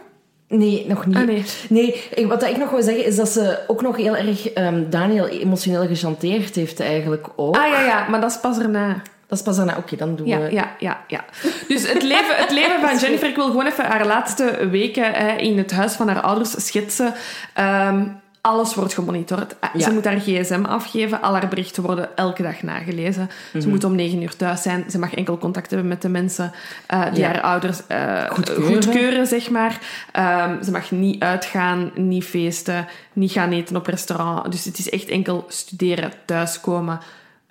Nee, nog niet. Ah, nee. nee, wat ik nog wil zeggen is dat ze ook nog heel erg um, Daniel emotioneel gechanteerd heeft eigenlijk ook. Ah ja, ja, maar dat is pas erna. Dat is pas daarna. Oké, dan doen ja, we... Ja, ja, ja. Dus het leven, het leven van [LAUGHS] Jennifer... Ik wil gewoon even haar laatste weken hè, in het huis van haar ouders schetsen. Um, alles wordt gemonitord. Ja. Ze moet haar gsm afgeven. Al haar berichten worden elke dag nagelezen. Mm -hmm. Ze moet om negen uur thuis zijn. Ze mag enkel contact hebben met de mensen uh, die ja. haar ouders uh, goedkeuren. goedkeuren, zeg maar. Um, ze mag niet uitgaan, niet feesten, niet gaan eten op restaurant. Dus het is echt enkel studeren, thuiskomen...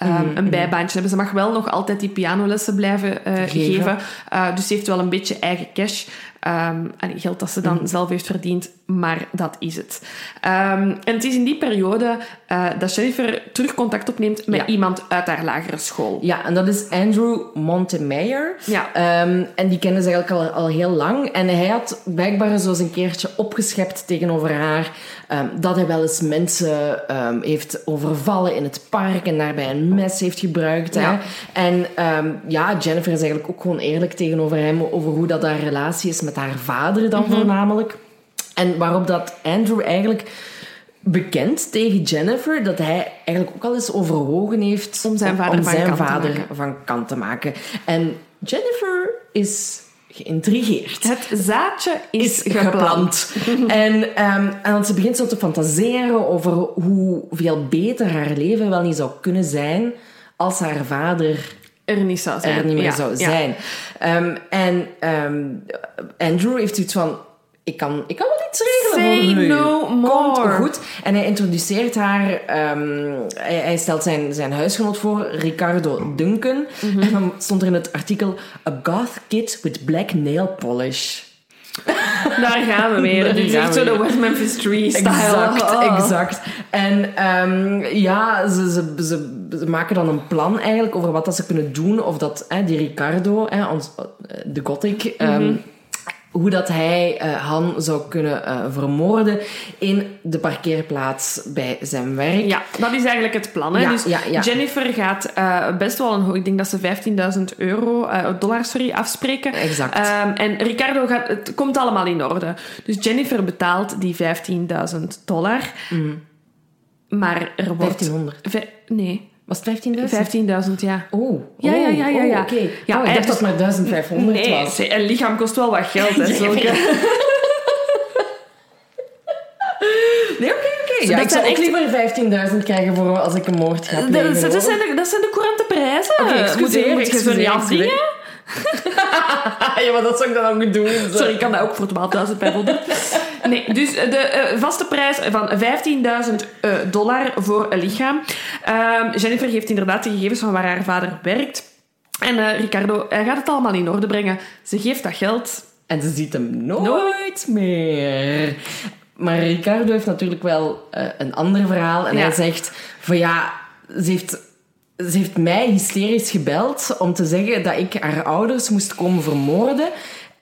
Um, mm-hmm. een bijbaantje hebben. Ze mag wel nog altijd die pianolessen blijven uh, geven. Uh, dus ze heeft wel een beetje eigen cash. Um, en geld dat ze dan mm. zelf heeft verdiend, maar dat is het. Um, en het is in die periode uh, dat Jennifer terug contact opneemt met ja. iemand uit haar lagere school. Ja, en dat is Andrew Montemeyer. Ja. Um, en die kennen ze eigenlijk al, al heel lang. En hij had blijkbaar zo eens een keertje opgeschept tegenover haar dat hij wel eens mensen heeft overvallen in het park en daarbij een mes heeft gebruikt. Ja. En ja, Jennifer is eigenlijk ook gewoon eerlijk tegenover hem over hoe dat haar relatie is met haar vader dan Mhm. voornamelijk. En waarop dat Andrew eigenlijk bekend tegen Jennifer dat hij eigenlijk ook al eens overwogen heeft om zijn vader, om van, zijn kant vader te maken. van kant te maken. En Jennifer is geïntrigeerd. Het zaadje is, is geplant. [LAUGHS] en, um, en dan ze begint zo te fantaseren over hoeveel beter haar leven wel niet zou kunnen zijn als haar vader er niet zou zijn. er niet meer ja, zou ja. zijn. Um, en um, Andrew heeft zoiets van... Ik kan, ik kan wel iets regelen Say no more. Komt goed. En hij introduceert haar... Um, hij, hij, stelt zijn, zijn huisgenoot voor, Ricardo Duncan. Mhm. Mm -hmm. En dan stond er in het artikel... A goth kid with black nail polish. [LAUGHS] Daar gaan we weer. Dit is echt zo de West Memphis 3-style. Exact, oh. exact. En um, ja, ze, ze, ze, ze, maken dan een plan eigenlijk over wat dat ze kunnen doen. Of dat die Ricardo, ons, de gothic... Um, mm -hmm. Hoe dat hij uh, Han zou kunnen uh, vermoorden in de parkeerplaats bij zijn werk. Ja, dat is eigenlijk het plan. Hè? Ja, dus ja, ja. Jennifer gaat uh, best wel een ik denk dat ze 15.000 euro, dollars sorry, afspreken. Exact. Um, en Ricardo gaat, het komt allemaal in orde. Dus Jennifer betaalt die 15.000 dollar. Mm. Maar er wordt... 1500? Nee. Was het 15.000? 15.000, ja. Oh. Ja, ja, ja, ja. ja. Oh, Oké. Okay. Ja, oh, ik dacht dat het maar 1500 nee, was. een lichaam kost wel wat geld, hè. [LAUGHS] Zulke... [LAUGHS] nee, oké, okay, oké. ja, dat ik zou ook echt- liever 15.000 krijgen voor als ik een moord ga Dat, plegen. dat, hoor. zijn de, dat zijn de courante prijzen. Oké, excuseer, Moet je zo niet ja, maar dat zou ik dan ook doen. zo. Sorry, ik kan dat ook voor 12.000 bij voldoen. Nee, dus de eh, vaste prijs van 15.000 eh, dollar voor een lichaam. Ehm, Jennifer geeft inderdaad de gegevens van waar haar vader werkt. En eh, Ricardo hij gaat het allemaal in orde brengen. Ze geeft dat geld. En ze ziet hem nooit, meer. Maar Ricardo heeft natuurlijk wel eh, een ander verhaal. En Ja. hij zegt van ja, ze heeft, ze heeft mij hysterisch gebeld om te zeggen dat ik haar ouders moest komen vermoorden.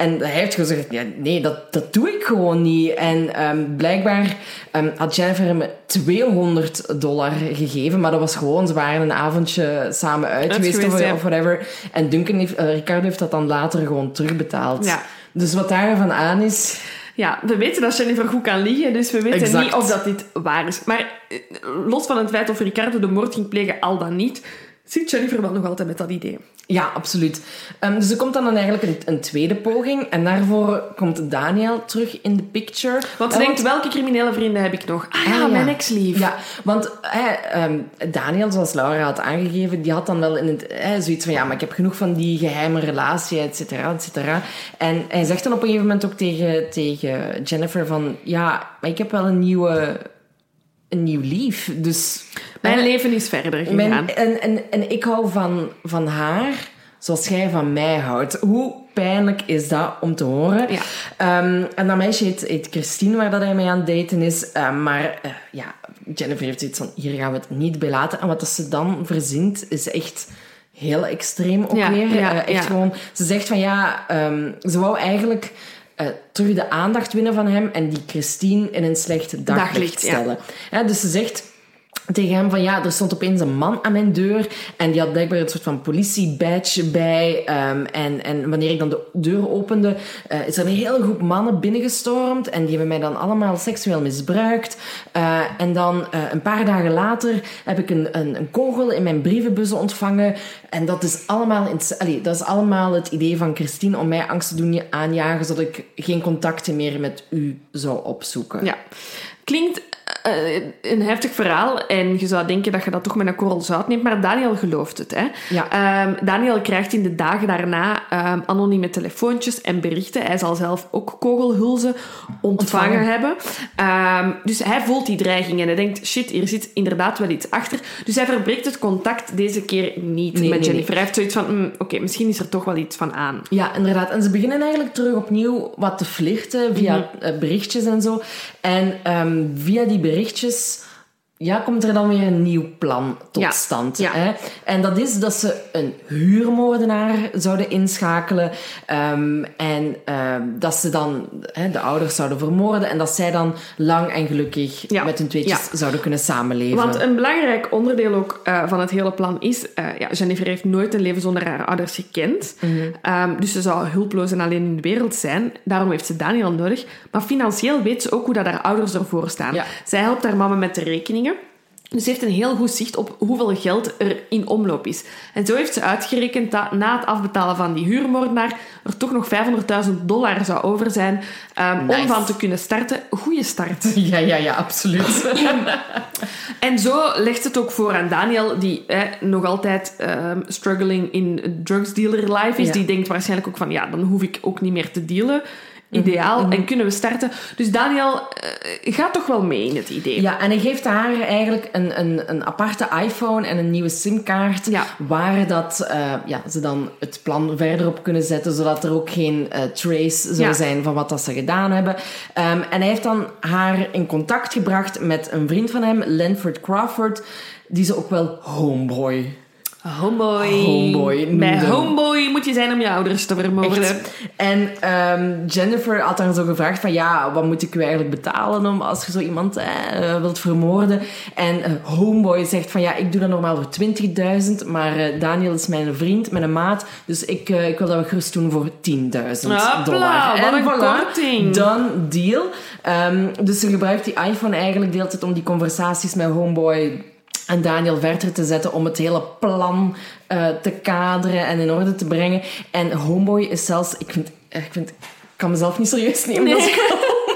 En hij heeft gezegd, ja, nee, dat, dat doe ik gewoon niet. En ehm, blijkbaar ehm, had Jennifer hem 200 dollar gegeven. Maar dat was gewoon, ze waren een avondje samen uit, geweest, geweest, of, ja. of whatever. En Duncan heeft, eh, Ricardo heeft dat dan later gewoon terugbetaald. Ja. Dus wat daarvan aan is... Ja, we weten dat Jennifer goed kan liegen, dus we weten Exact. niet of dat dit waar is. Maar eh, los van het feit of Ricardo de moord ging plegen, al dan niet, zit Jennifer wel nog altijd met dat idee. Ja, absoluut. Ehm, dus er komt dan, dan eigenlijk een, een tweede poging. En daarvoor komt Daniel terug in de picture. Want ze Eh, denkt, welke criminele vrienden heb ik nog? Ah ja, Ah, mijn ex-lief. Ja, want ehm, Daniel, zoals Laura had aangegeven, die had dan wel in het, eh, zoiets van ja, maar ik heb genoeg van die geheime relatie, et cetera, et cetera. En hij zegt dan op een gegeven moment ook tegen, tegen Jennifer van ja, maar ik heb wel een nieuwe, een nieuw lief. Dus Mijn leven is verder gegaan. mijn- en, en, en ik hou van, van haar zoals jij van mij houdt. Hoe pijnlijk is dat om te horen? Ja. Ehm, en dat meisje heet, heet Christine, waar dat hij mee aan het daten is. Ehm, maar eh, ja, Jennifer heeft zoiets van, hier gaan we het niet bij laten. En wat dat ze dan verzint, is echt heel extreem ook Ja, weer. ja, Eh, echt gewoon, ze zegt van ja, ehm, ze wou eigenlijk... eh, terug de aandacht winnen van hem en die Christine in een slecht daglicht, Daglicht, ja. stellen. Ja, dus ze zegt tegen hem van ja, er stond opeens een man aan mijn deur en die had blijkbaar een soort van politiebadge bij. ehm, en, en wanneer ik dan de deur opende, eh, is er een hele groep mannen binnengestormd en die hebben mij dan allemaal seksueel misbruikt. Eh, en dan eh, een paar dagen later heb ik een, een, een kogel in mijn brievenbus ontvangen en dat is allemaal, allee, dat is allemaal het idee van Christine om mij angst te doen aanjagen zodat ik geen contacten meer met u zou opzoeken. Ja. Klinkt eh, een heftig verhaal en je zou denken dat je dat toch met een korrel zout neemt, maar Daniel gelooft het. Hè? Ja. Ehm, Daniel krijgt in de dagen daarna ehm, anonieme telefoontjes en berichten. Hij zal zelf ook kogelhulzen ontvangen, Ontvangen. hebben. Ehm, dus hij voelt die dreiging en hij denkt, shit, hier zit inderdaad wel iets achter. Dus hij verbreekt het contact deze keer niet Nee, met nee, Jennifer. Hij heeft zoiets van, mm, oké, misschien is er toch wel iets van aan. Ja, inderdaad. En ze beginnen eigenlijk terug opnieuw wat te flirten via Mhm. eh, berichtjes en zo. En via die berichtjes ja, komt er dan weer een nieuw plan tot Ja. stand. Ja. Hè? En dat is dat ze een huurmoordenaar zouden inschakelen. ehm, en ehm, dat ze dan hè, de ouders zouden vermoorden. En dat zij dan lang en gelukkig Ja. met hun tweetjes zouden kunnen samenleven. Want een belangrijk onderdeel ook eh, van het hele plan is... eh, ja, Jennifer heeft nooit een leven zonder haar ouders gekend. Ehm, dus ze zou hulpeloos en alleen in de wereld zijn. Daarom heeft ze Daniel nodig. Maar financieel weet ze ook hoe dat haar ouders ervoor staan. Zij helpt haar mama met de rekeningen. Dus ze heeft een heel goed zicht op hoeveel geld er in omloop is. En zo heeft ze uitgerekend dat na het afbetalen van die huurmoordenaar er toch nog 500.000 dollar zou over zijn ehm, om van te kunnen starten. Goeie start. [LAUGHS] Ja, ja, ja, absoluut. [LAUGHS] En zo legt het ook voor aan Daniel, die eh, nog altijd ehm, struggling in drugsdealer life is. Ja. Die denkt waarschijnlijk ook van, ja, dan hoef ik ook niet meer te dealen. Ideaal. Mhm. En kunnen we starten. Dus Daniel eh, gaat toch wel mee in het idee. Ja, en hij geeft haar eigenlijk een, een, een aparte iPhone en een nieuwe simkaart. Ja. Waar dat, eh, ja, ze dan het plan verder op kunnen zetten, zodat er ook geen eh, trace zou Ja. zijn van wat dat ze gedaan hebben. Ehm, en hij heeft dan haar in contact gebracht met een vriend van hem, Lanford Crawford, die ze ook wel homeboy Homeboy. Homeboy Bij homeboy moet je zijn om je ouders te vermoorden. Echt. En ehm, Jennifer had dan zo gevraagd van ja, wat moet ik u eigenlijk betalen om als je zo iemand eh, wilt vermoorden? En eh, Homeboy zegt van ja, ik doe dat normaal voor 20.000, maar eh, Daniel is mijn vriend, mijn maat, dus ik, eh, ik wil dat we gerust doen voor 10.000 Hopla, dollar. wat en korting. done deal. Ehm, dus ze gebruikt die iPhone eigenlijk de hele tijd om die conversaties met Homeboy en Daniel verder te zetten om het hele plan eh, te kaderen en in orde te brengen. En Homeboy is zelfs, ik vind, ik vind, ik kan mezelf niet serieus nemen Nee. als ik [LAUGHS]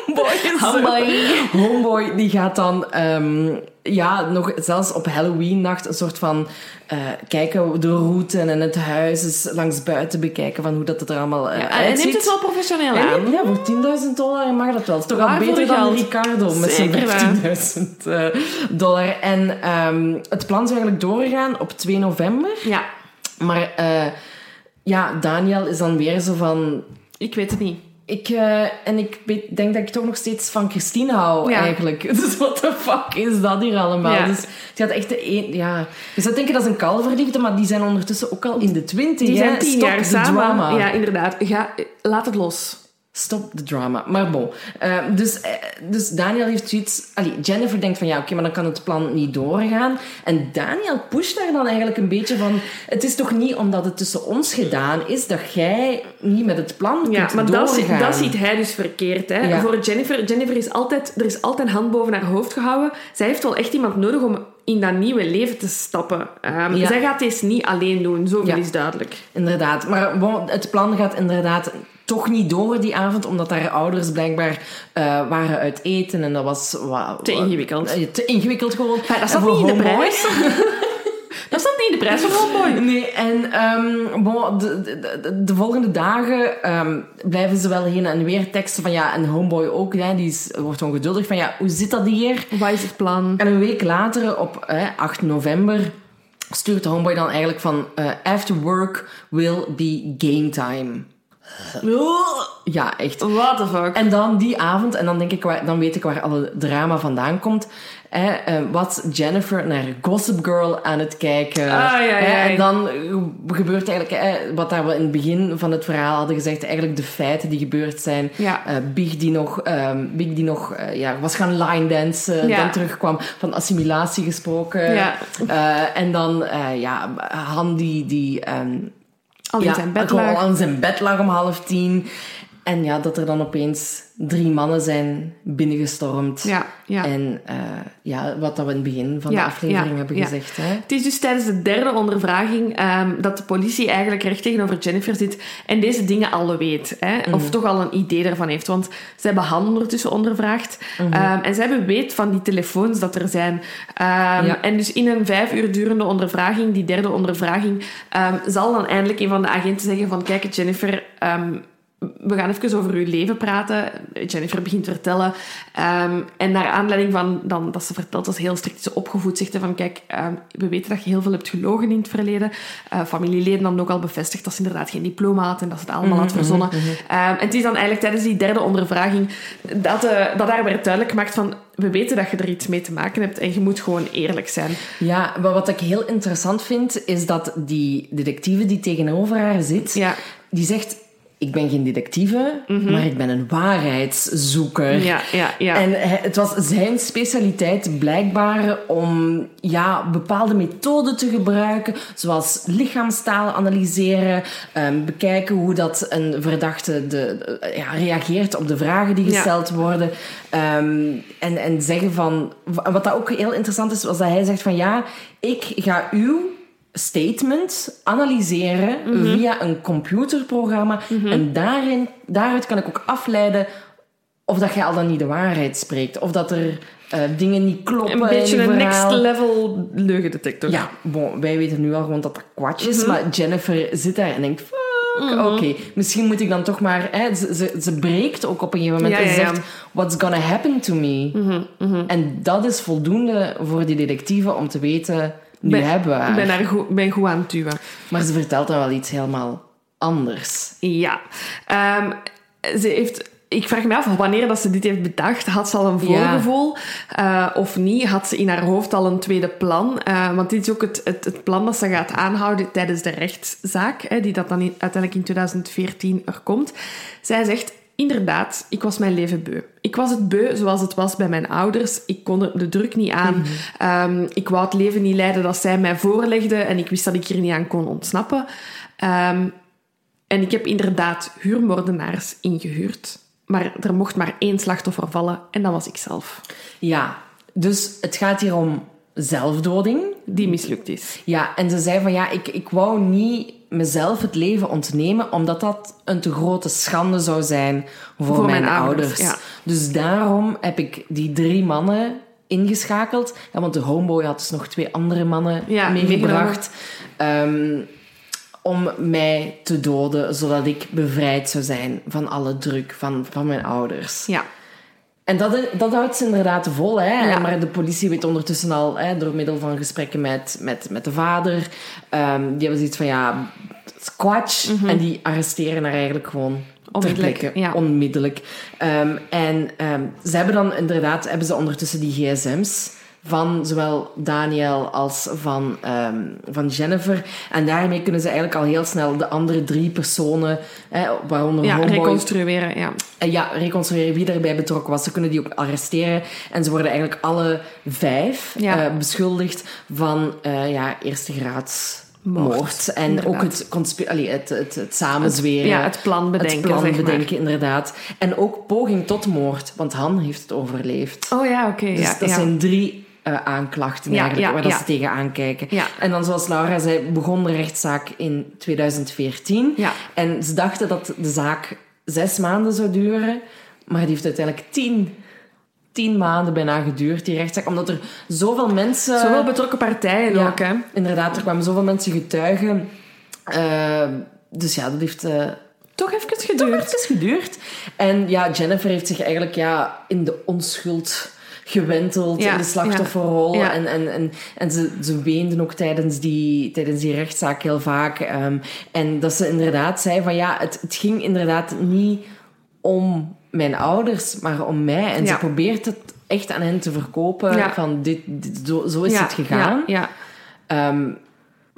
Homeboy Homeboy. Homeboy, die gaat dan ehm, ja, nog zelfs op Halloween-nacht een soort van eh, kijken de route en het huis is langs buiten bekijken van hoe dat er allemaal uh, Ja, hij neemt het wel professioneel aan. ja, voor 10.000 dollar mag dat wel. Het is toch al beter dan? Ricardo met zijn Zeker waar. 15.000 eh, dollar. En ehm, het plan zou eigenlijk doorgaan op 2 november. Ja, Maar ja, Daniel is dan weer zo van... ik weet het niet. Ik, eh, en ik denk dat ik toch nog steeds van Christine hou, Ja. eigenlijk. [LAUGHS] Dus what the fuck is dat hier allemaal? Ja. Dus het gaat echt de een... Ja. Je zou denken dat is een kalverliefde, maar die zijn ondertussen ook al in de twintig. Die zijn tien jaar samen. drama. Ja, inderdaad. Ga, laat het los. Stop the drama. Maar bon. Eh, dus, eh, dus Daniel heeft zoiets... Allee, Jennifer denkt van ja, oké, maar dan kan het plan niet doorgaan. En Daniel pusht daar dan eigenlijk een beetje van... Het is toch niet omdat het tussen ons gedaan is dat jij niet met het plan Ja, kunt maar dat, doorgaan. dat ziet hij dus verkeerd. Hè? Ja. Voor Jennifer, Jennifer is altijd, er is altijd hand boven haar hoofd gehouden. Zij heeft wel echt iemand nodig om in dat nieuwe leven te stappen. Ehm, Ja. Zij gaat deze niet alleen doen, zoveel Ja. is duidelijk. Inderdaad. Maar het plan gaat inderdaad toch niet door die avond, omdat haar ouders blijkbaar eh, waren uit eten en dat was... wa- Te ingewikkeld. eh, te ingewikkeld gewoon. Dat voor niet in de prijs. [LAUGHS] dat staat niet in de prijs van Homeboy. Nee, en ehm, bon, de, de, de, de volgende dagen ehm, blijven ze wel heen en weer teksten van ja, en Homeboy ook, hè, die is, wordt ongeduldig van ja, hoe zit dat hier? Wat is het plan? En een week later, op eh, 8 november, stuurt Homeboy dan eigenlijk van eh, after work will be game time. Ja, echt. What the fuck? En dan die avond, en dan, denk ik waar, dan weet ik waar alle drama vandaan komt. Hè, eh, was Jennifer naar Gossip Girl aan het kijken. Ah, ja, ja, Hè, en dan eh, gebeurt eigenlijk, hè, wat daar we in het begin van het verhaal hadden gezegd, eigenlijk de feiten die gebeurd zijn. Ja. Eh, Big die nog, ehm, Big die nog ja, was gaan line dansen, Ja. dan terugkwam, van assimilatie gesproken. Ja. Eh, en dan, eh, ja, Han die... die ehm, Al in ja, zijn bed lag. al in zijn bed lag om half tien. En ja, dat er dan opeens drie mannen zijn binnengestormd. Ja, ja. En eh, ja, wat dat we in het begin van Ja, de aflevering ja, hebben gezegd. Hè? Het is dus tijdens de derde ondervraging ehm, dat de politie eigenlijk recht tegenover Jennifer zit en deze dingen al weet. Hè? Mhm. Of toch al een idee ervan heeft. Want ze hebben Han ondertussen ondervraagd. Mhm. Ehm, en ze hebben weet van die telefoons dat er zijn. Ehm. En dus in een vijf uur durende ondervraging, die derde ondervraging, zal dan eindelijk een van de agenten zeggen van kijk Jennifer... we gaan even over uw leven praten. Jennifer begint te vertellen. Ehm, en naar aanleiding van dan, dat ze vertelt, dat ze heel strikt is opgevoed, zegt ze van, kijk, ehm, we weten dat je heel veel hebt gelogen in het verleden. Eh, familieleden dan ook al bevestigd dat ze inderdaad geen diploma had en dat ze het allemaal had verzonnen. Ehm, en het is dan eigenlijk tijdens die derde ondervraging dat, eh, dat daar werd duidelijk gemaakt van, we weten dat je er iets mee te maken hebt en je moet gewoon eerlijk zijn. Ja, maar wat ik heel interessant vind, is dat die detectieve die tegenover haar zit, Ja. die zegt... Ik ben geen detectieve, maar ik ben een waarheidszoeker. Ja, ja, ja. En het was zijn specialiteit blijkbaar om ja, bepaalde methoden te gebruiken, zoals lichaamstaal analyseren, ehm, bekijken hoe dat een verdachte de, de- ja, reageert op de vragen die Ja. gesteld worden. Ehm, en, en zeggen van... Wat dat ook heel interessant is, was dat hij zegt van ja, ik ga uw statement analyseren via een computerprogramma. En daarin, daaruit kan ik ook afleiden of dat jij al dan niet de waarheid spreekt. Of dat er eh, dingen niet kloppen een beetje een next level leugendetector. Ja, bon, wij weten nu al gewoon dat dat kwatsch is. Mhm. Maar Jennifer zit daar en denkt... Oké. Misschien moet ik dan toch maar... Hè, ze, ze, ze breekt ook op een gegeven moment Ja, en ja, ja. zegt... What's gonna happen to me? Mhm, En dat is voldoende voor die detectieve om te weten... Nu Ben- hebben we haar. Ik ben, goed, ben goed aan het duwen. Maar ze vertelt dan wel iets helemaal anders. Ja. Ehm, ze heeft... Ik vraag me af, wanneer dat ze dit heeft bedacht, had ze al een Ja. voorgevoel eh, of niet? Had ze in haar hoofd al een tweede plan? Eh, want dit is ook het, het, het plan dat ze gaat aanhouden tijdens de rechtszaak, hè, die dat dan in- uiteindelijk in 2014 er komt. Zij zegt, inderdaad, ik was mijn leven beu. Ik was het beu zoals het was bij mijn ouders. Ik kon de druk niet aan. Ehm, ik wou het leven niet leiden dat zij mij voorlegden en ik wist dat ik hier niet aan kon ontsnappen. Ehm, en ik heb inderdaad huurmoordenaars ingehuurd. Maar er mocht maar één slachtoffer vallen en dat was ik zelf. Ja, dus het gaat hier om zelfdoding. die mislukt is. Ja, en ze zei van ja, ik, ik wou niet mezelf het leven ontnemen, omdat dat een te grote schande zou zijn voor, Voor mijn, mijn ouders, ouders. ja. Dus daarom heb ik die drie mannen ingeschakeld. Ja, want de homeboy had dus nog twee andere mannen Ja, meegebracht. Ehm, om mij te doden, zodat ik bevrijd zou zijn van alle druk van, van mijn ouders. Ja. En dat, dat houdt ze inderdaad vol. Hè? Ja. Maar de politie weet ondertussen al, hè, door middel van gesprekken met, met, met de vader, ehm, die hebben zoiets van, ja, squatch. En die arresteren haar eigenlijk gewoon ter Mhm. Onmiddellijk, plekke. ja. Onmiddellijk. Ehm, en ehm, ze hebben dan inderdaad, hebben ze ondertussen die gsm's van zowel Daniel als van, ehm, van Jennifer. En daarmee kunnen ze eigenlijk al heel snel de andere drie personen, hè, waaronder Ja, Homeboy, reconstrueren, ja. en ja, reconstrueren wie daarbij betrokken was. Ze kunnen die ook arresteren. En ze worden eigenlijk alle vijf Ja. eh, beschuldigd van eh, ja, eerste graads Moord, moord. En inderdaad. ook het, allee, het, het, het samenzweren. Ja, het plan bedenken, Het plan zeg maar. bedenken, inderdaad. En ook poging tot moord, want Han heeft het overleefd. Oh ja, oké. Dus ja, dat ja. zijn drie eh, aanklachten Ja, eigenlijk, ja, waar dat ja. ze tegen aankijken. En dan, zoals Laura zei, begon de rechtszaak in 2014. Ja. En ze dachten dat de zaak zes maanden zou duren, maar die heeft uiteindelijk tien, tien maanden bijna geduurd, die rechtszaak. Omdat er zoveel mensen... Zowel betrokken partijen Ja, ook, hè. Inderdaad, er kwamen zoveel mensen getuigen. Eh, dus ja, dat heeft... eh, Toch even toch geduurd. even geduurd. En ja, Jennifer heeft zich eigenlijk ja, in de onschuld gewenteld Ja, in de slachtofferrol. ja. Ja. En, en, en, en ze, ze weenden ook tijdens die, tijdens die rechtszaak heel vaak. Ehm, en dat ze inderdaad zei van ja, het, het ging inderdaad niet om mijn ouders, maar om mij. En ze probeert het echt aan hen te verkopen van dit, dit- zo, zo is het gegaan. Ehm,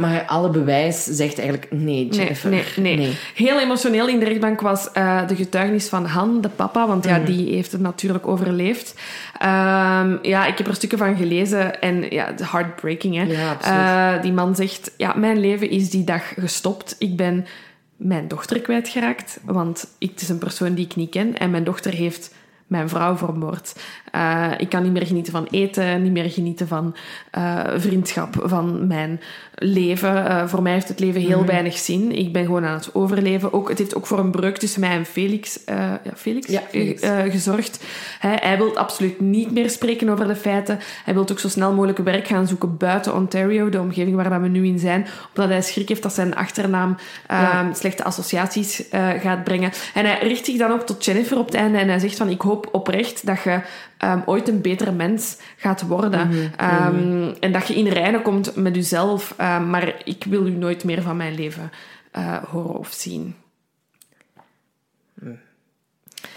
maar alle bewijs zegt eigenlijk nee, Nee, Jennifer. nee, nee, Heel emotioneel in de rechtbank was eh, de getuigenis van Han, de papa, want Mhm. ja, die heeft het natuurlijk overleefd. Ehm, ja, ik heb er stukken van gelezen en ja, heartbreaking. Hè? Ja, absoluut. Eh, die man zegt, ja, mijn leven is die dag gestopt. Ik ben mijn dochter kwijtgeraakt, want ik, het is een persoon die ik niet ken en mijn dochter heeft mijn vrouw vermoord. Eh, ik kan niet meer genieten van eten, niet meer genieten van eh, vriendschap, van mijn leven. Eh, voor mij heeft het leven Mhm. heel weinig zin. Ik ben gewoon aan het overleven. Ook, het heeft ook voor een breuk tussen mij en Felix, ja, Felix, Ja, Felix. gezorgd. Hij, hij wil absoluut niet meer spreken over de feiten. Hij wil ook zo snel mogelijk werk gaan zoeken buiten Ontario, de omgeving waar dat we nu in zijn, omdat hij schrik heeft dat zijn achternaam eh, Ja. slechte associaties gaat brengen. En hij richt zich dan ook tot Jennifer op het einde en hij zegt van ik hoop oprecht dat je ehm, ooit een betere mens gaat worden. Ehm, En dat je in reinen komt met jezelf. Ehm, maar ik wil u nooit meer van mijn leven eh, horen of zien.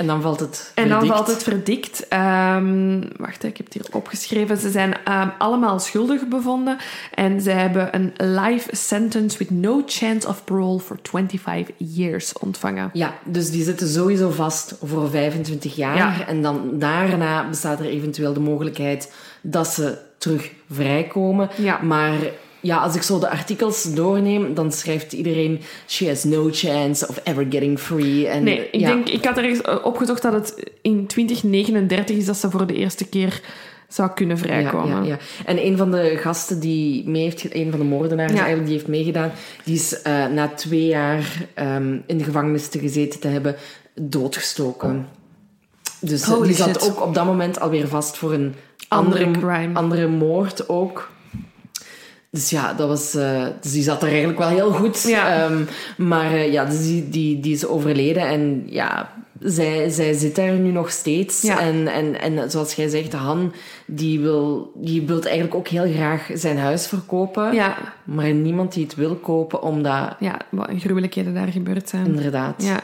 En dan valt het En dan verdikt. valt het verdikt. Ehm, wacht, ik heb het hier opgeschreven. Ze zijn ehm, allemaal schuldig bevonden. En ze hebben een life sentence with no chance of parole for 25 years ontvangen. Ja, dus die zitten sowieso vast voor 25 jaar. Ja. En dan daarna bestaat er eventueel de mogelijkheid dat ze terug vrijkomen. Ja. Maar ja, als ik zo de artikels doorneem, dan schrijft iedereen... She has no chance of ever getting free. En, Nee, ik, ja. denk, ik had ergens opgezocht dat het in 2039 is dat ze voor de eerste keer zou kunnen vrijkomen. ja, ja. En een van de gasten die mee heeft, een van de moordenaars eigenlijk, die heeft meegedaan, die is eh, na twee jaar ehm, in de gevangenis te gezeten te hebben, doodgestoken. Dus eh, Holy die zat shit. ook op dat moment alweer vast voor een Andere andere, crime. andere moord ook. Dus ja, dat was, eh, dus die zat er eigenlijk wel heel goed. Ja. Ehm, maar eh, ja, dus die, die, die is overleden en ja, zij, zij zit daar nu nog steeds. Ja. En, en, en zoals jij zegt, Han, die wil, die wil eigenlijk ook heel graag zijn huis verkopen. Ja, Maar niemand die het wil kopen, omdat... ja, wat gruwelijkheden daar gebeurd zijn. Inderdaad. Ja.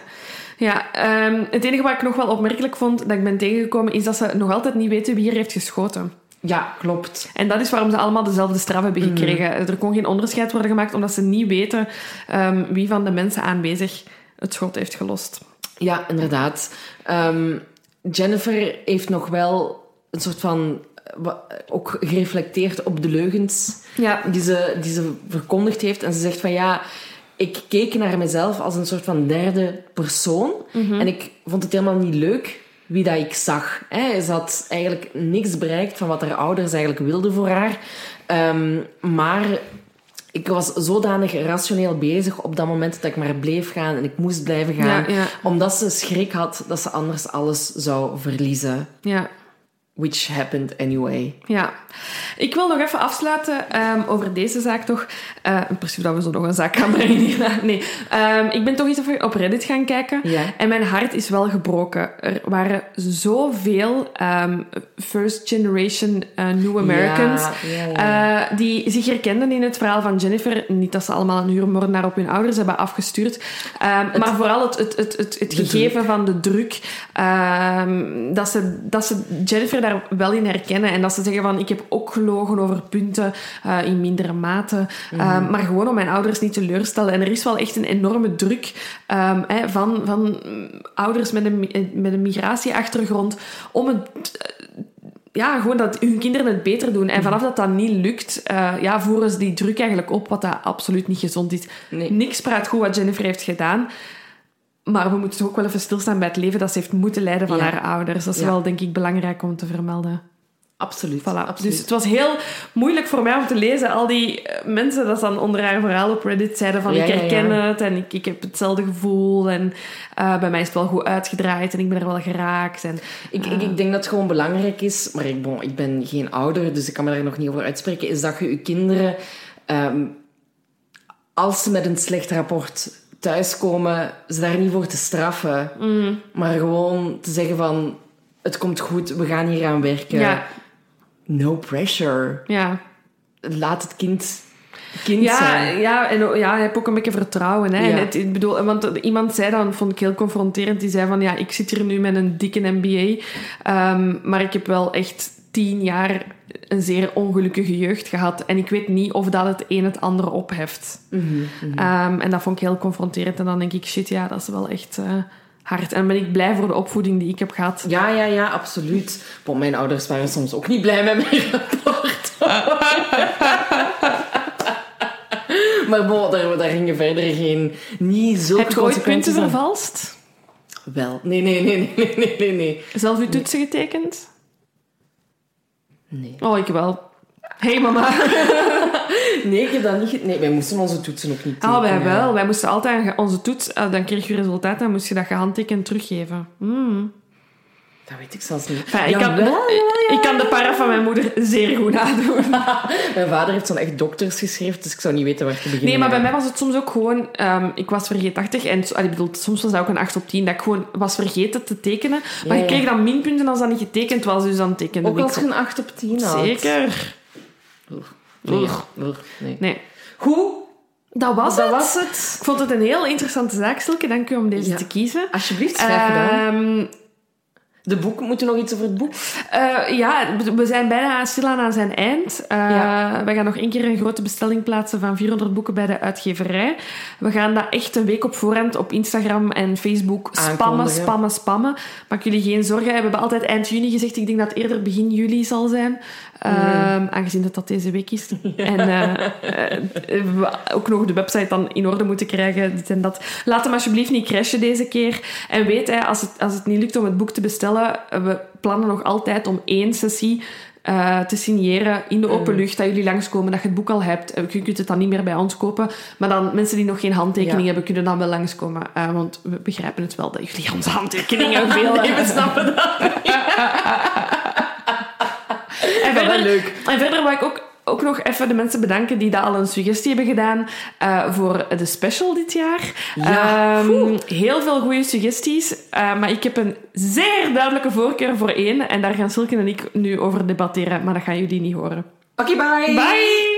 Ja, ehm, het enige wat ik nog wel opmerkelijk vond dat ik ben tegengekomen, is dat ze nog altijd niet weten wie er heeft geschoten. Ja, klopt. En dat is waarom ze allemaal dezelfde straf hebben Mhm. gekregen. Er kon geen onderscheid worden gemaakt, omdat ze niet weten ehm, wie van de mensen aanwezig het schot heeft gelost. Ja, inderdaad. Ehm, Jennifer heeft nog wel een soort van... eh, Ook gereflecteerd op de leugens Ja, die ze, die ze verkondigd heeft. En ze zegt van ja, ik keek naar mezelf als een soort van derde persoon. En ik vond het helemaal niet leuk wie dat ik zag. Hè. Ze had eigenlijk niks bereikt van wat haar ouders eigenlijk wilden voor haar. Ehm, maar ik was zodanig rationeel bezig op dat moment dat ik maar bleef gaan en ik moest blijven gaan. Ja, ja. Omdat ze schrik had dat ze anders alles zou verliezen. Ja. Which happened anyway. Ja, ik wil nog even afsluiten ehm, over deze zaak toch. Uh, in principe dat we zo nog een zaak gaan brengen. [LAUGHS] nee, Ehm, ik ben toch eens even op Reddit gaan kijken. En mijn hart is wel gebroken. Er waren zoveel ehm, first generation eh, New Americans eh, die zich herkenden in het verhaal van Jennifer. Niet dat ze allemaal een huurmoordenaar op hun ouders hebben afgestuurd. Maar vooral het, het, het, het, het gegeven van de druk. dat, ze, dat ze Jennifer daar wel in herkennen. En dat ze zeggen van, ik heb ook gelogen over punten eh, in mindere mate. Ehm, maar gewoon om mijn ouders niet teleurstellen. En er is wel echt een enorme druk ehm, hè, van, van ouders met een, mi- met een migratieachtergrond om het ja, gewoon dat hun kinderen het beter doen. En vanaf dat dat niet lukt, eh, ja, voeren ze die druk eigenlijk op, wat dat absoluut niet gezond is. Nee. Niks praat goed wat Jennifer heeft gedaan. Maar we moeten toch ook wel even stilstaan bij het leven dat ze heeft moeten leiden van Ja. haar ouders. Dat is Ja. wel, denk ik, belangrijk om te vermelden. Absoluut. Voilà. absoluut. Dus het was heel moeilijk voor mij om te lezen. Al die eh, mensen dat dan onder haar verhaal op Reddit zeiden van Ja, ik herken het en ik, ik heb hetzelfde gevoel. En eh, bij mij is het wel goed uitgedraaid en ik ben er wel geraakt. En, Ik, ik, ik denk dat het gewoon belangrijk is, maar ik, bon, ik ben geen ouder, dus ik kan me daar nog niet over uitspreken, is dat je je kinderen, ehm, als ze met een slecht rapport thuiskomen, ze daar niet voor te straffen, maar gewoon te zeggen van, het komt goed, we gaan hier aan werken. ja, No pressure. ja. Laat het kind kind Ja, zijn. ja, en ja, je hebt ook een beetje vertrouwen. Hè? Ja. En het, ik bedoel, want iemand zei dan, vond ik heel confronterend, die zei van, ja, ik zit hier nu met een dikke MBA, ehm, maar ik heb wel echt tien jaar een zeer ongelukkige jeugd gehad. En ik weet niet of dat het een het andere opheft. Mhm, Ehm, en dat vond ik heel confronterend. En dan denk ik, shit, ja, dat is wel echt eh, hard. En ben ik blij voor de opvoeding die ik heb gehad. Ja, ja, ja, absoluut. Bon, mijn ouders waren soms ook niet blij met mijn rapport. [LAUGHS] maar bon, daar, daar gingen verder geen... Niet zulke Heb je ooit punten vervalst? Wel. Nee, nee, nee, nee, nee, nee, nee, nee. Zelf uw toetsen getekend? Nee. Oh, ik wel. hey, mama. [LAUGHS] Nee, ik heb dat niet... Nee, wij moesten onze toetsen ook niet Ah, wij wel. Wij moesten altijd onze toets, eh, dan kreeg je resultaat, dan moest je dat gehandtekend teruggeven. Hmm. Dat weet ik zelfs niet. Enfin, ik, kan, ik kan de para van mijn moeder zeer goed nadoen. [LAUGHS] Mijn vader heeft zo'n echt dokters geschreven, dus ik zou niet weten waar te beginnen. Nee, maar bij mij was het soms ook gewoon... ehm, ik was vergeetachtig en allee, ik bedoel, soms was dat ook een 8 op 10, dat ik gewoon was vergeten te tekenen. Maar je kreeg dan minpunten als dat niet getekend was, dus dan tekende Ook als je een 8 op 10 had. Zeker. Nee, nee. Nee. Goed, Dat was dat het. was het. Ik vond het een heel interessante zaak, Silke. Dank u om deze Ja. te kiezen. Alsjeblieft, gedaan. Ehm, De boek, moet er nog iets over het boek? Eh, ja, we zijn bijna stilaan aan zijn eind. Uh, Ja. We gaan nog één keer een grote bestelling plaatsen van 400 boeken bij de uitgeverij. We gaan dat echt een week op voorhand op Instagram en Facebook spammen, spammen, spammen. Maak jullie geen zorgen. We hebben altijd eind juni gezegd. Ik denk dat het eerder begin juli zal zijn. Ehm, aangezien dat dat deze week is. [LAUGHS] En we ook nog de website dan in orde moeten krijgen. Dit en dat. Laat hem alsjeblieft niet crashen deze keer. En weet, hè, als, het, als het niet lukt om het boek te bestellen, we plannen nog altijd om één sessie te signeren in de open lucht, dat jullie langskomen, dat je het boek al hebt. Je kunt het dan niet meer bij ons kopen. Maar dan mensen die nog geen handtekening Ja. hebben, kunnen dan wel langskomen. Eh, want we begrijpen het wel dat jullie onze handtekeningen [LAUGHS] veel hebben. [LAUGHS] snappen dat en verder, leuk. En verder wil ik ook, ook nog even de mensen bedanken die dat al een suggestie hebben gedaan eh, voor de special dit jaar. Ja, Ehm, heel veel goede suggesties, eh, maar ik heb een zeer duidelijke voorkeur voor één. En daar gaan Silke en ik nu over debatteren, maar dat gaan jullie niet horen. Oké, bye. Bye!